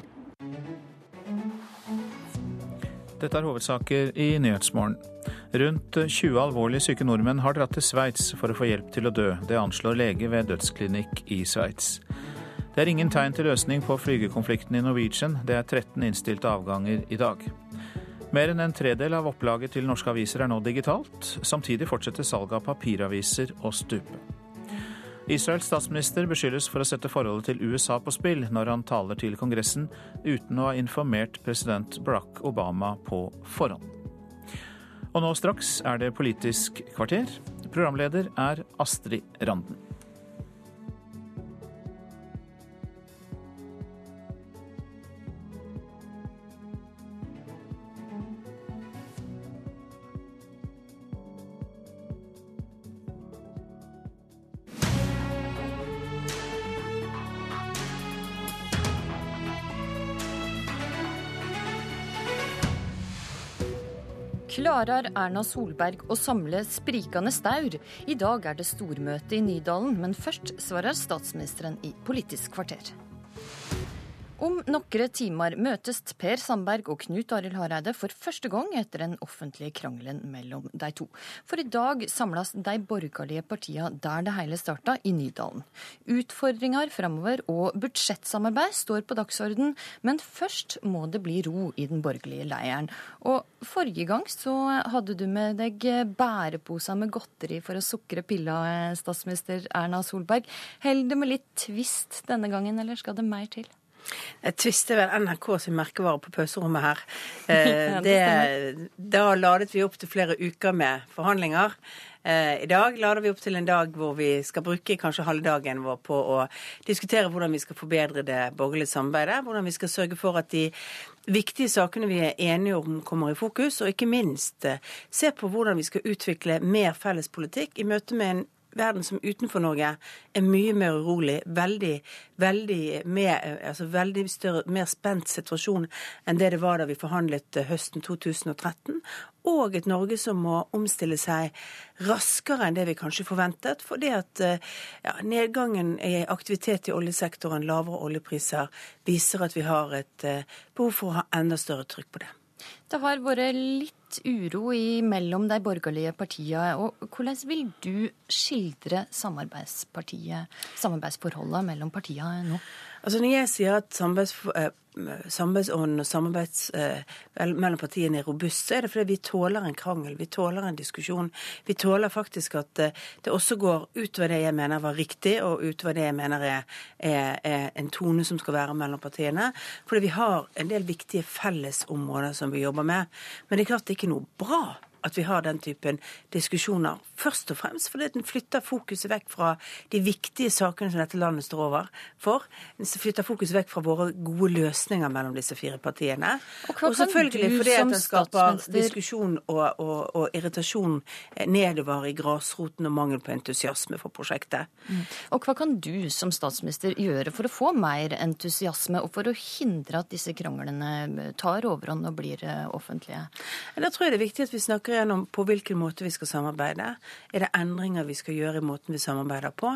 Dette er hovedsaker i Nyhetsmorgen. Rundt 20 alvorlig syke nordmenn har dratt til Sveits for å få hjelp til å dø. Det anslår lege ved dødsklinikk i Sveits. Det er ingen tegn til løsning på flygekonflikten i Norwegian. Det er 13 innstilte avganger i dag. Mer enn en tredel av opplaget til norske aviser er nå digitalt. Samtidig fortsetter salget av papiraviser å stupe. Israels statsminister beskyldes for å sette forholdet til USA på spill når han taler til Kongressen uten å ha informert president Barack Obama på forhånd. Og nå straks er det Politisk kvarter. Programleder er Astrid Randen. Klarer Erna Solberg å samle sprikende staur? I dag er det stormøte i Nydalen, men først svarer statsministeren i Politisk kvarter. Om noen timer møtes Per Sandberg og Knut Arild Hareide for første gang etter den offentlige krangelen mellom de to. For i dag samles de borgerlige partiene der det hele starta, i Nydalen. Utfordringer framover og budsjettsamarbeid står på dagsorden, men først må det bli ro i den borgerlige leiren. Og forrige gang så hadde du med deg bæreposer med godteri for å sukre pilla, statsminister Erna Solberg. Holder det med litt tvist denne gangen, eller skal det mer til? Jeg tvister vel NRK sin merkevare på pauserommet her. Eh, det, da ladet vi opp til flere uker med forhandlinger. Eh, I dag lader vi opp til en dag hvor vi skal bruke kanskje halve dagen vår på å diskutere hvordan vi skal forbedre det borgerlige samarbeidet. Hvordan vi skal sørge for at de viktige sakene vi er enige om, kommer i fokus. Og ikke minst eh, se på hvordan vi skal utvikle mer felles politikk i møte med en verden som utenfor Norge er mye mer urolig, veldig, veldig, mer, altså veldig større, mer spent situasjon enn det det var da vi forhandlet eh, høsten 2013. Og et Norge som må omstille seg raskere enn det vi kanskje forventet. Fordi at eh, ja, nedgangen i aktivitet i oljesektoren, lavere oljepriser, viser at vi har et eh, behov for å ha enda større trykk på det. Det har vært litt uro mellom de borgerlige partiene. og Hvordan vil du skildre samarbeidsforholdet mellom partiene nå? Altså Når jeg sier at samarbeidsånden og samarbeids eh, mellom partiene er robust, så er det fordi vi tåler en krangel, vi tåler en diskusjon. Vi tåler faktisk at eh, det også går utover det jeg mener var riktig, og utover det jeg mener er, er, er en tone som skal være mellom partiene. Fordi vi har en del viktige fellesområder som vi jobber med. Men det er klart det er ikke noe bra at vi har den typen diskusjoner. Først og fremst fordi den flytter fokuset vekk fra de viktige sakene som dette landet står over for. Den flytter fokuset vekk fra våre gode løsninger mellom disse fire partiene. Og, og selvfølgelig fordi at den skaper diskusjon og, og, og, irritasjon nedover i grasroten og mangel på entusiasme for prosjektet. Mm. Og hva kan du som statsminister gjøre for å få mer entusiasme, og for å hindre at disse kranglene tar overhånd og blir eh, offentlige? Da tror jeg det er viktig at vi snakker gjennom på hvilken måte vi skal samarbeide. Er det endringer vi skal gjøre i måten vi samarbeider på?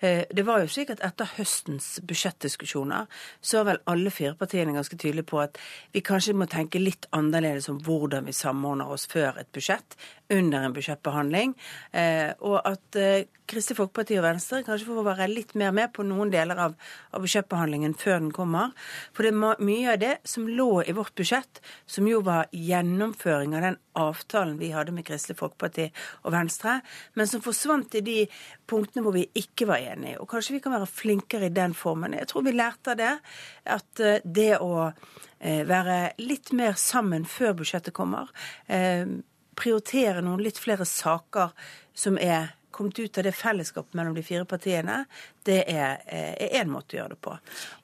Eh, det var jo slik at etter høstens budsjettdiskusjoner så var vel alle fire partiene ganske tydelige på at vi kanskje må tenke litt annerledes om hvordan vi samordner oss før et budsjett, under en budsjettbehandling. Eh, og at eh, Kristelig Folkeparti og Venstre kanskje får være litt mer med på noen deler av, av budsjettbehandlingen før den kommer. For det er mye av det som lå i vårt budsjett, som jo var gjennomføring av den avtalen vi hadde med Kristelig Folkeparti og Venstre, men som forsvant i de punktene hvor vi ikke var enige. Og kanskje vi kan være flinkere i den formen. Jeg tror vi lærte av det. At eh, det å være litt mer sammen før budsjettet kommer prioritere noen litt flere saker som er kommet ut av det fellesskapet mellom de fire partiene, det er én måte å gjøre det på.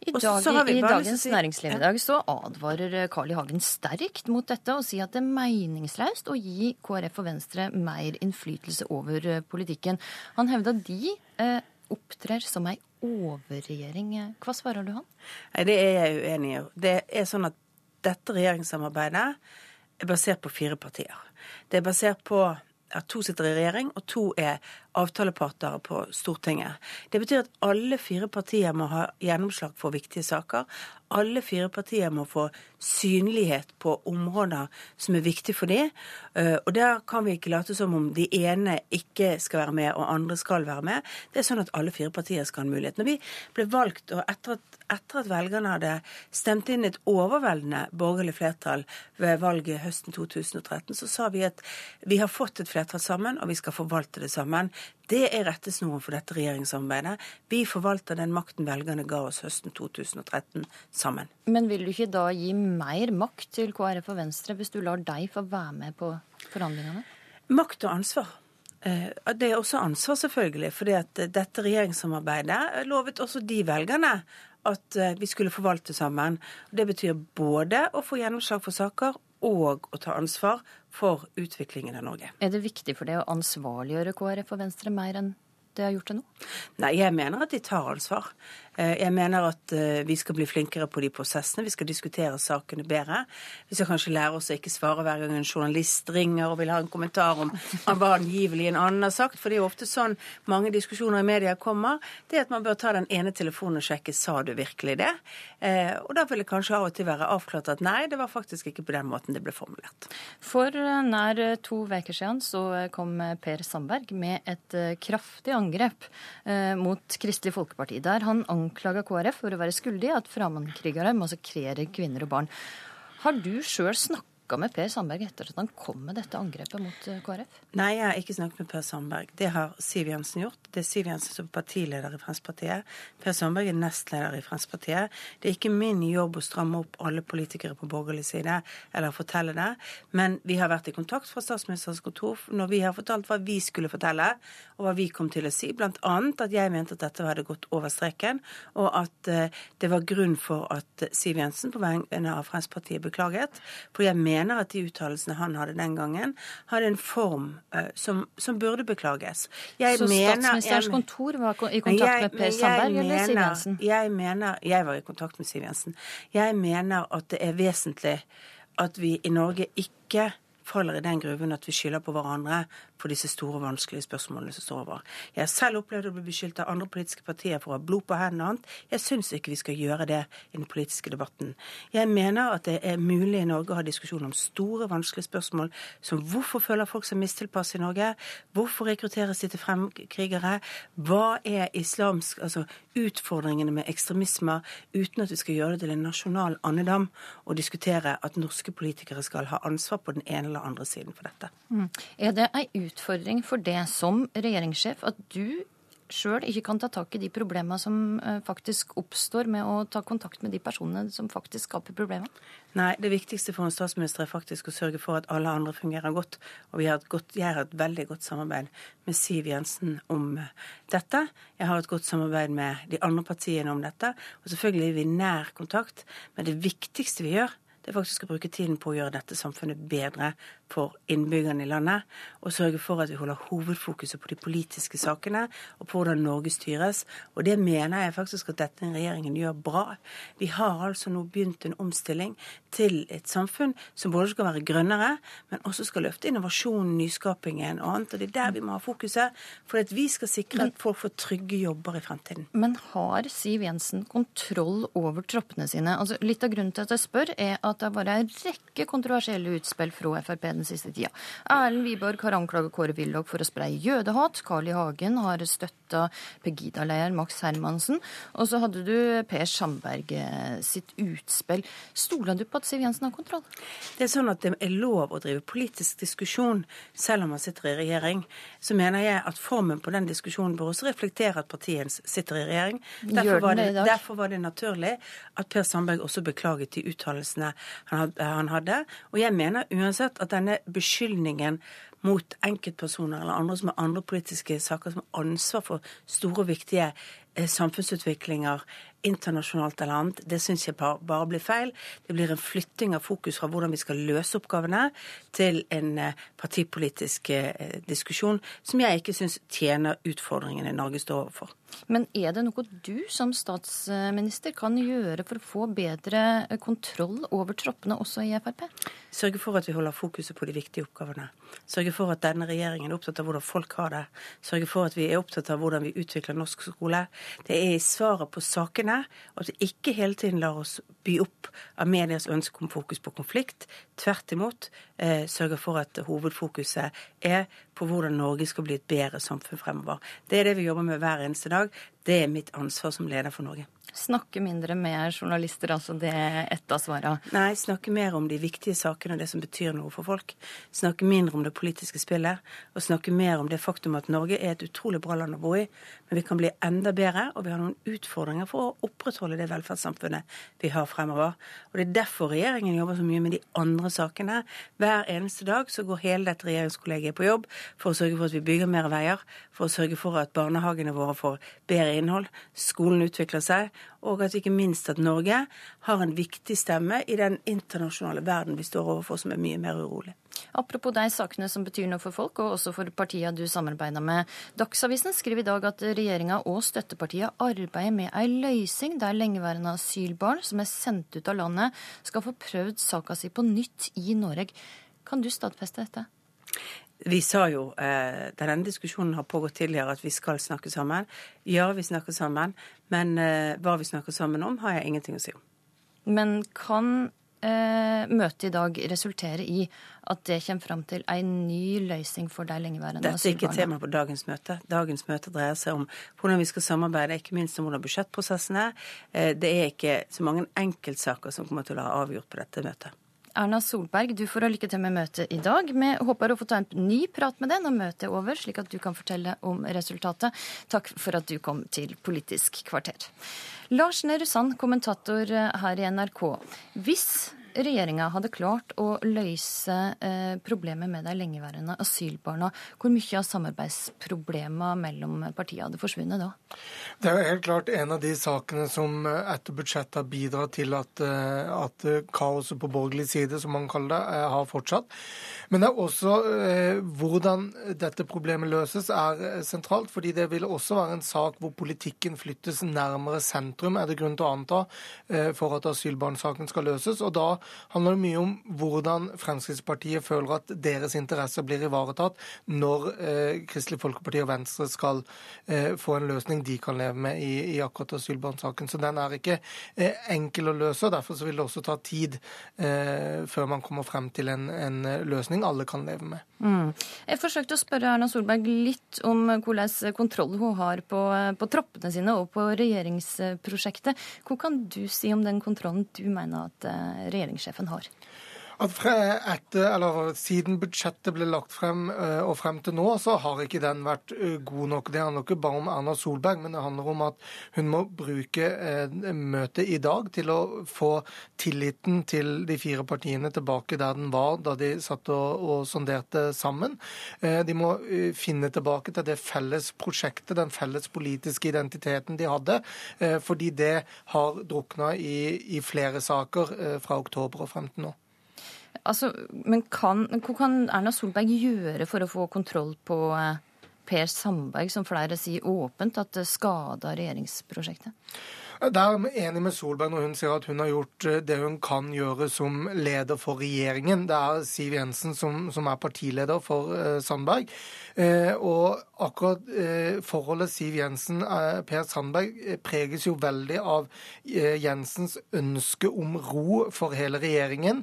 I, dag, i Dagens si, Næringsliv i dag så advarer Carl I. Hagen sterkt mot dette og sier at det er meningsløst å gi KrF og Venstre mer innflytelse over eh, politikken. Han hevder at de eh, opptrer som ei overregjering. Hva svarer du han? Nei, Det er jeg uenig i. Det er sånn at dette regjeringssamarbeidet er basert på fire partier. Det er basert på at to sitter i regjering, og to er avtaleparter på Stortinget. Det betyr at alle fire partier må ha gjennomslag for viktige saker. Alle fire partier må få synlighet på områder som er viktige for dem. Eh, og der kan vi ikke late som om de ene ikke skal være med, og andre skal være med. Det er sånn at alle fire partier skal ha en mulighet. Når vi ble valgt, og etter at, etter at velgerne hadde stemt inn et overveldende borgerlig flertall ved valget høsten 2013, så sa vi at vi har fått et flertall sammen, og vi skal forvalte det sammen. Det er rettesnoren for dette regjeringssamarbeidet. Vi forvalter den makten velgerne ga oss høsten 2013 sammen. Men vil du ikke da gi mer makt til KrF og Venstre hvis du lar deg få være med på forhandlingene? Makt og ansvar. Eh, det er også ansvar, selvfølgelig. fordi at dette regjeringssamarbeidet lovet også de velgerne at eh, vi skulle forvalte sammen. Det betyr både å få gjennomslag for saker og å ta ansvar for utviklingen av Norge. Er det viktig for det å ansvarliggjøre KrF og Venstre mer enn det har gjort det nå? Nei, jeg mener at de tar ansvar. Eh, jeg mener at eh, vi skal bli flinkere på de prosessene. Vi skal diskutere sakene bedre. Vi skal kanskje lære oss å ikke svare hver gang en journalist ringer og vil ha en kommentar om hva angivelig en annen har sagt. For det er jo ofte sånn mange diskusjoner i media kommer. Det at man bør ta den ene telefonen og sjekke sa du virkelig det. Eh, og da vil det kanskje av og til være avklart at nei, det var faktisk ikke på den måten det ble formulert. For nær to uker siden så kom Per Sandberg med et kraftig angrep mot Kristelig Folkeparti. Der han angrep anklaga KrF for å være skyldig i at fremmedkrigere massakrerer kvinner og barn. Har du sjøl snakka snakka med Per Sandberg etter at han kom med dette angrepet mot eh, KrF? Nei, jeg har ikke snakket med Per Sandberg. Det har Siv Jensen gjort. Det er Siv Jensen som er partileder i Fremskrittspartiet. Per Sandberg er nestleder i Fremskrittspartiet. Det er ikke min jobb å stramme opp alle politikere på borgerlig side eller fortelle det. Men vi har vært i kontakt fra statsministerens kontor når vi har fortalt hva vi skulle fortelle, og hva vi kom til å si. Blant annet at jeg mente at dette hadde gått over streken, og at uh, det var grunn for at Siv Jensen på vegne av Fremskrittspartiet beklaget. For jeg mener mener at de uttalelsene han hadde den gangen, hadde en form uh, som, som, burde beklages. Jeg Så mener, statsministerens jeg, kontor var i kontakt jeg, med Per Sandberg eller Siv Jensen? Jeg mener, jeg var i kontakt med Siv Jensen. Jeg mener at det er vesentlig at vi i Norge ikke faller i den gruven at vi skylder på hverandre for disse store, vanskelige spørsmålene som står over. Jeg har selv opplevd å bli beskyldt av andre politiske partier for å ha blod på hendene og annet. Jeg syns ikke vi skal gjøre det i den politiske debatten. Jeg mener at det er mulig i Norge å ha diskusjon om store, vanskelige spørsmål som hvorfor føler folk seg mistilpass i Norge? Hvorfor rekrutteres de til fremkrigere? Hva er islamsk, altså utfordringene med ekstremisme, uten at vi skal gjøre det til en nasjonal andedam og diskutere at norske politikere skal ha ansvar på den ene eller andre siden for dette. Mm. Er det ei utfordring for det som regjeringssjef at du sjøl ikke kan ta tak i de problemene som eh, faktisk oppstår med å ta kontakt med de personene som faktisk skaper problemer? Nei, det viktigste for en statsminister er faktisk å sørge for at alle andre fungerer godt. Og har godt, jeg har et veldig godt samarbeid med Siv Jensen om eh, dette. Jeg har et godt samarbeid med de andre partiene om dette. Og selvfølgelig er vi nær kontakt. Men det viktigste vi gjør, det er faktisk å bruke tiden på å gjøre dette samfunnet bedre for innbyggerne i landet. Og sørge for at vi holder hovedfokuset på de politiske sakene og på hvordan Norge styres. Og det mener jeg faktisk at dette regjeringen gjør bra. Vi har altså nå begynt en omstilling til et samfunn som både skal være grønnere, men også skal løfte innovasjonen, nyskapingen og annet. Og det er der vi må ha fokuset. For at vi skal sikre at folk får trygge jobber i fremtiden. Men har Siv Jensen kontroll over troppene sine? Altså, litt av grunnen til at jeg spør, er at det bare er en rekke kontroversielle utspill fra Frp den siste tida. Erlend Wiborg har anklaget Kåre Willoch for å spre jødehat. Carl I. Hagen har støtta Pegida-leder Max Hermansen. Og så hadde du Per Sandberg eh, sitt utspill. Stoler du på at Siv Jensen har kontroll? Det er sånn at det er lov å drive politisk diskusjon selv om man sitter i regjering. Så mener jeg at formen på den diskusjonen bør også reflektere at partiet sitter i regjering. Derfor var, det, derfor var det naturlig at Per Sandberg også beklaget de uttalelsene han hadde. Og jeg mener uansett at denne beskyldningen mot enkeltpersoner eller andre som har andre politiske saker, som har ansvar for store og viktige eh, samfunnsutviklinger internasjonalt eller annet, det syns jeg bare blir feil. Det blir en flytting av fokus fra hvordan vi skal løse oppgavene, til en eh, partipolitisk eh, diskusjon som jeg ikke syns tjener utfordringene Norge står overfor. Men er det noe du som statsminister kan gjøre for å få bedre kontroll over troppene også i Frp? Sørge for at vi holder fokuset på de viktige oppgavene. Sørge for at denne regjeringen er opptatt av hvordan folk har det. Sørge for at vi er opptatt av hvordan vi utvikler norsk skole. Det er i svaret på sakene, og at vi ikke hele tiden lar oss by opp av medias ønske om fokus på konflikt. Tvert imot eh, sørge for at hovedfokuset er på hvordan Norge skal bli et bedre samfunn fremover. Det er det vi jobber med hver eneste dag. Det er mitt ansvar som leder for Norge. Snakke mindre med journalister, altså det er ett av svarene? Nei, snakke mer om de viktige sakene og det som betyr noe for folk. Snakke mindre om det politiske spillet, og snakke mer om det faktum at Norge er et utrolig bra land å bo i. Men vi kan bli enda bedre, og vi har noen utfordringer for å opprettholde det velferdssamfunnet vi har fremover. Og Det er derfor regjeringen jobber så mye med de andre sakene. Hver eneste dag så går hele dette regjeringskollegiet på jobb for å sørge for at vi bygger mer veier, for å sørge for at barnehagene våre får bedre innhold, skolen utvikler seg, og at ikke minst at Norge har en viktig stemme i den internasjonale verden vi står overfor, som er mye mer urolig. Apropos de sakene som betyr noe for folk, og også for partiene du samarbeider med. Dagsavisen skriver i dag at regjeringa og støttepartiet arbeider med ei løysing der lengeværende asylbarn som er sendt ut av landet, skal få prøvd saka si på nytt i Norge. Kan du stadfeste dette? Vi sa jo eh, denne diskusjonen har pågått tidligere, at vi skal snakke sammen. Ja, vi snakker sammen, men eh, hva vi snakker sammen om, har jeg ingenting å si om. Men kan eh, møtet i dag resultere i at det kommer fram til en ny løsning for de lengeværende? Dette er ikke tema på dagens møte. Dagens møte dreier seg om hvordan vi skal samarbeide, ikke minst om hvordan budsjettprosessen er. Eh, det er ikke så mange enkeltsaker som kommer til å ha avgjort på dette møtet. Erna Solberg, du får ha lykke til med møtet i dag. Vi håper å få ta en ny prat med deg når møtet er over, slik at du kan fortelle om resultatet. Takk for at du kom til Politisk kvarter. Lars Nehru Sand, kommentator her i NRK. Hvis regjeringa hadde klart å løse eh, problemet med de lengeværende asylbarna, hvor mye av samarbeidsproblemene mellom partiene hadde forsvunnet da? Det er helt klart en av de sakene som eh, etter budsjettet har bidratt til at, eh, at kaoset på borgerlig side, som man kaller det, har fortsatt. Men det er også eh, hvordan dette problemet løses, er sentralt. fordi det vil også være en sak hvor politikken flyttes nærmere sentrum, er det grunn til å anta, eh, for at asylbarnsaken skal løses. Og da handler det mye om hvordan Fremskrittspartiet føler at deres interesser blir ivaretatt når eh, Kristelig Folkeparti og Venstre skal eh, få en løsning de kan leve med i, i akkurat asylbarnsaken. Så den er ikke eh, enkel å løse. og Derfor vil det også ta tid eh, før man kommer frem til en, en, løsning alle kan leve med. Mm. Jeg forsøkte å spørre Erna Solberg litt om hvordan kontroll hun har på, på troppene sine og på regjeringsprosjektet. Hva kan du si om den kontrollen du mener at eh, regjeringssjefen har? Etter, eller Siden budsjettet ble lagt frem eh, og frem til nå, så har ikke den vært eh, god nok. Det handler ikke bare om Erna Solberg, men det handler om at hun må bruke eh, møtet i dag til å få tilliten til de fire partiene tilbake der den var da de satt og, og sonderte sammen. De må finne tilbake til det felles prosjektet, den felles politiske identiteten de hadde, fordi det har drukna i, i flere saker fra oktober og frem til nå. Altså, men kan, hva kan Erna Solberg gjøre for å få kontroll på eh, Per Sandberg, som flere sier åpent at det skader regjeringsprosjektet? Jeg er enig med Solberg når hun sier at hun har gjort eh, det hun kan gjøre som leder for regjeringen. Det er Siv Jensen som, som er partileder for uh, Sandberg. Og akkurat uh, forholdet Siv Jensen-Per Sandberg preges jo veldig av Jensens ønske om ro for hele regjeringen,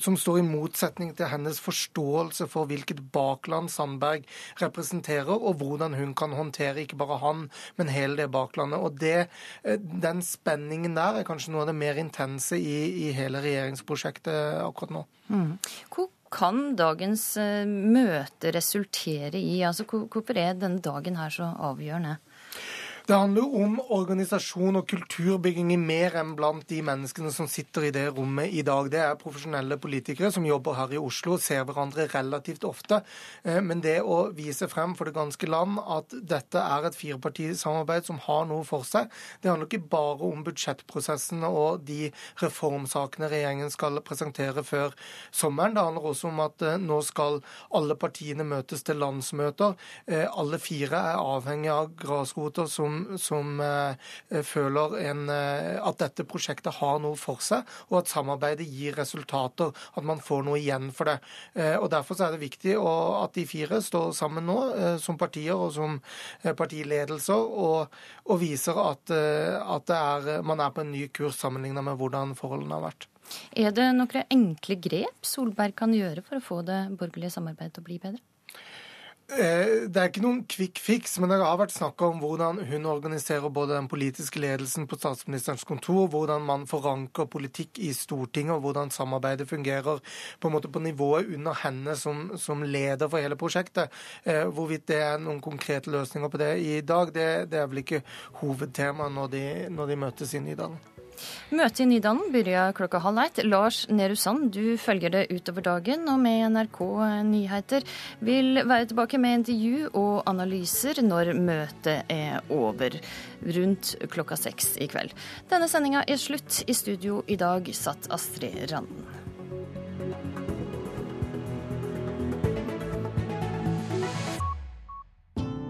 som står i motsetning til hennes forståelse for hvilket bakland Sandberg representerer, og hvordan hun kan håndtere ikke bare han, men hele det baklandet. Og det, eh, Den spenningen der er kanskje noe av det mer intense i, i hele regjeringsprosjektet akkurat nå. Mm. Kan dagens eh, møte resultere i? Altså, hvorfor er denne dagen her så avgjørende? Det handler om organisasjon og kulturbygging i mer enn blant de menneskene som sitter i det rommet i dag. Det er profesjonelle politikere som jobber her i Oslo og ser hverandre relativt ofte. Eh, men det å vise frem for det ganske land at dette er et firepartisamarbeid som har noe for seg, det handler ikke bare om budsjettprosessen og de reformsakene regjeringen skal presentere før sommeren. Det handler også om at eh, nå skal alle partiene møtes til landsmøter. Eh, alle fire er avhengig av grasroter som som, som føler en, at dette prosjektet har noe for seg, og at samarbeidet gir resultater. At man får noe igjen for det. Og Derfor er det viktig at de fire står sammen nå som partier og som partiledelser og, og viser at, at er, man er på en ny kurs sammenlignet med hvordan forholdene har vært. Er det noen enkle grep Solberg kan gjøre for å få det borgerlige samarbeidet til å bli bedre? Eh, det er ikke noen quick fix, men det har vært snakk om hvordan hun organiserer både den politiske ledelsen på statsministerens kontor, hvordan man forankrer politikk i Stortinget, og hvordan samarbeidet fungerer på en måte på nivået under henne som, som leder for hele prosjektet. Eh, hvorvidt det er noen konkrete løsninger på det i dag, det, det er vel ikke hovedtema når de, når de møtes i Nydalen. Møtet i Nydalen begynner klokka halv ett. Lars Nehru Sand, du følger det utover dagen, og med NRK Nyheter vil være tilbake med intervju og analyser når møtet er over, rundt klokka seks i kveld. Denne sendinga er slutt. I studio i dag satt Astrid Randen.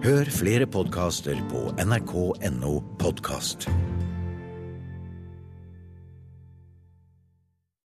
Hør flere podkaster på nrk.no podkast.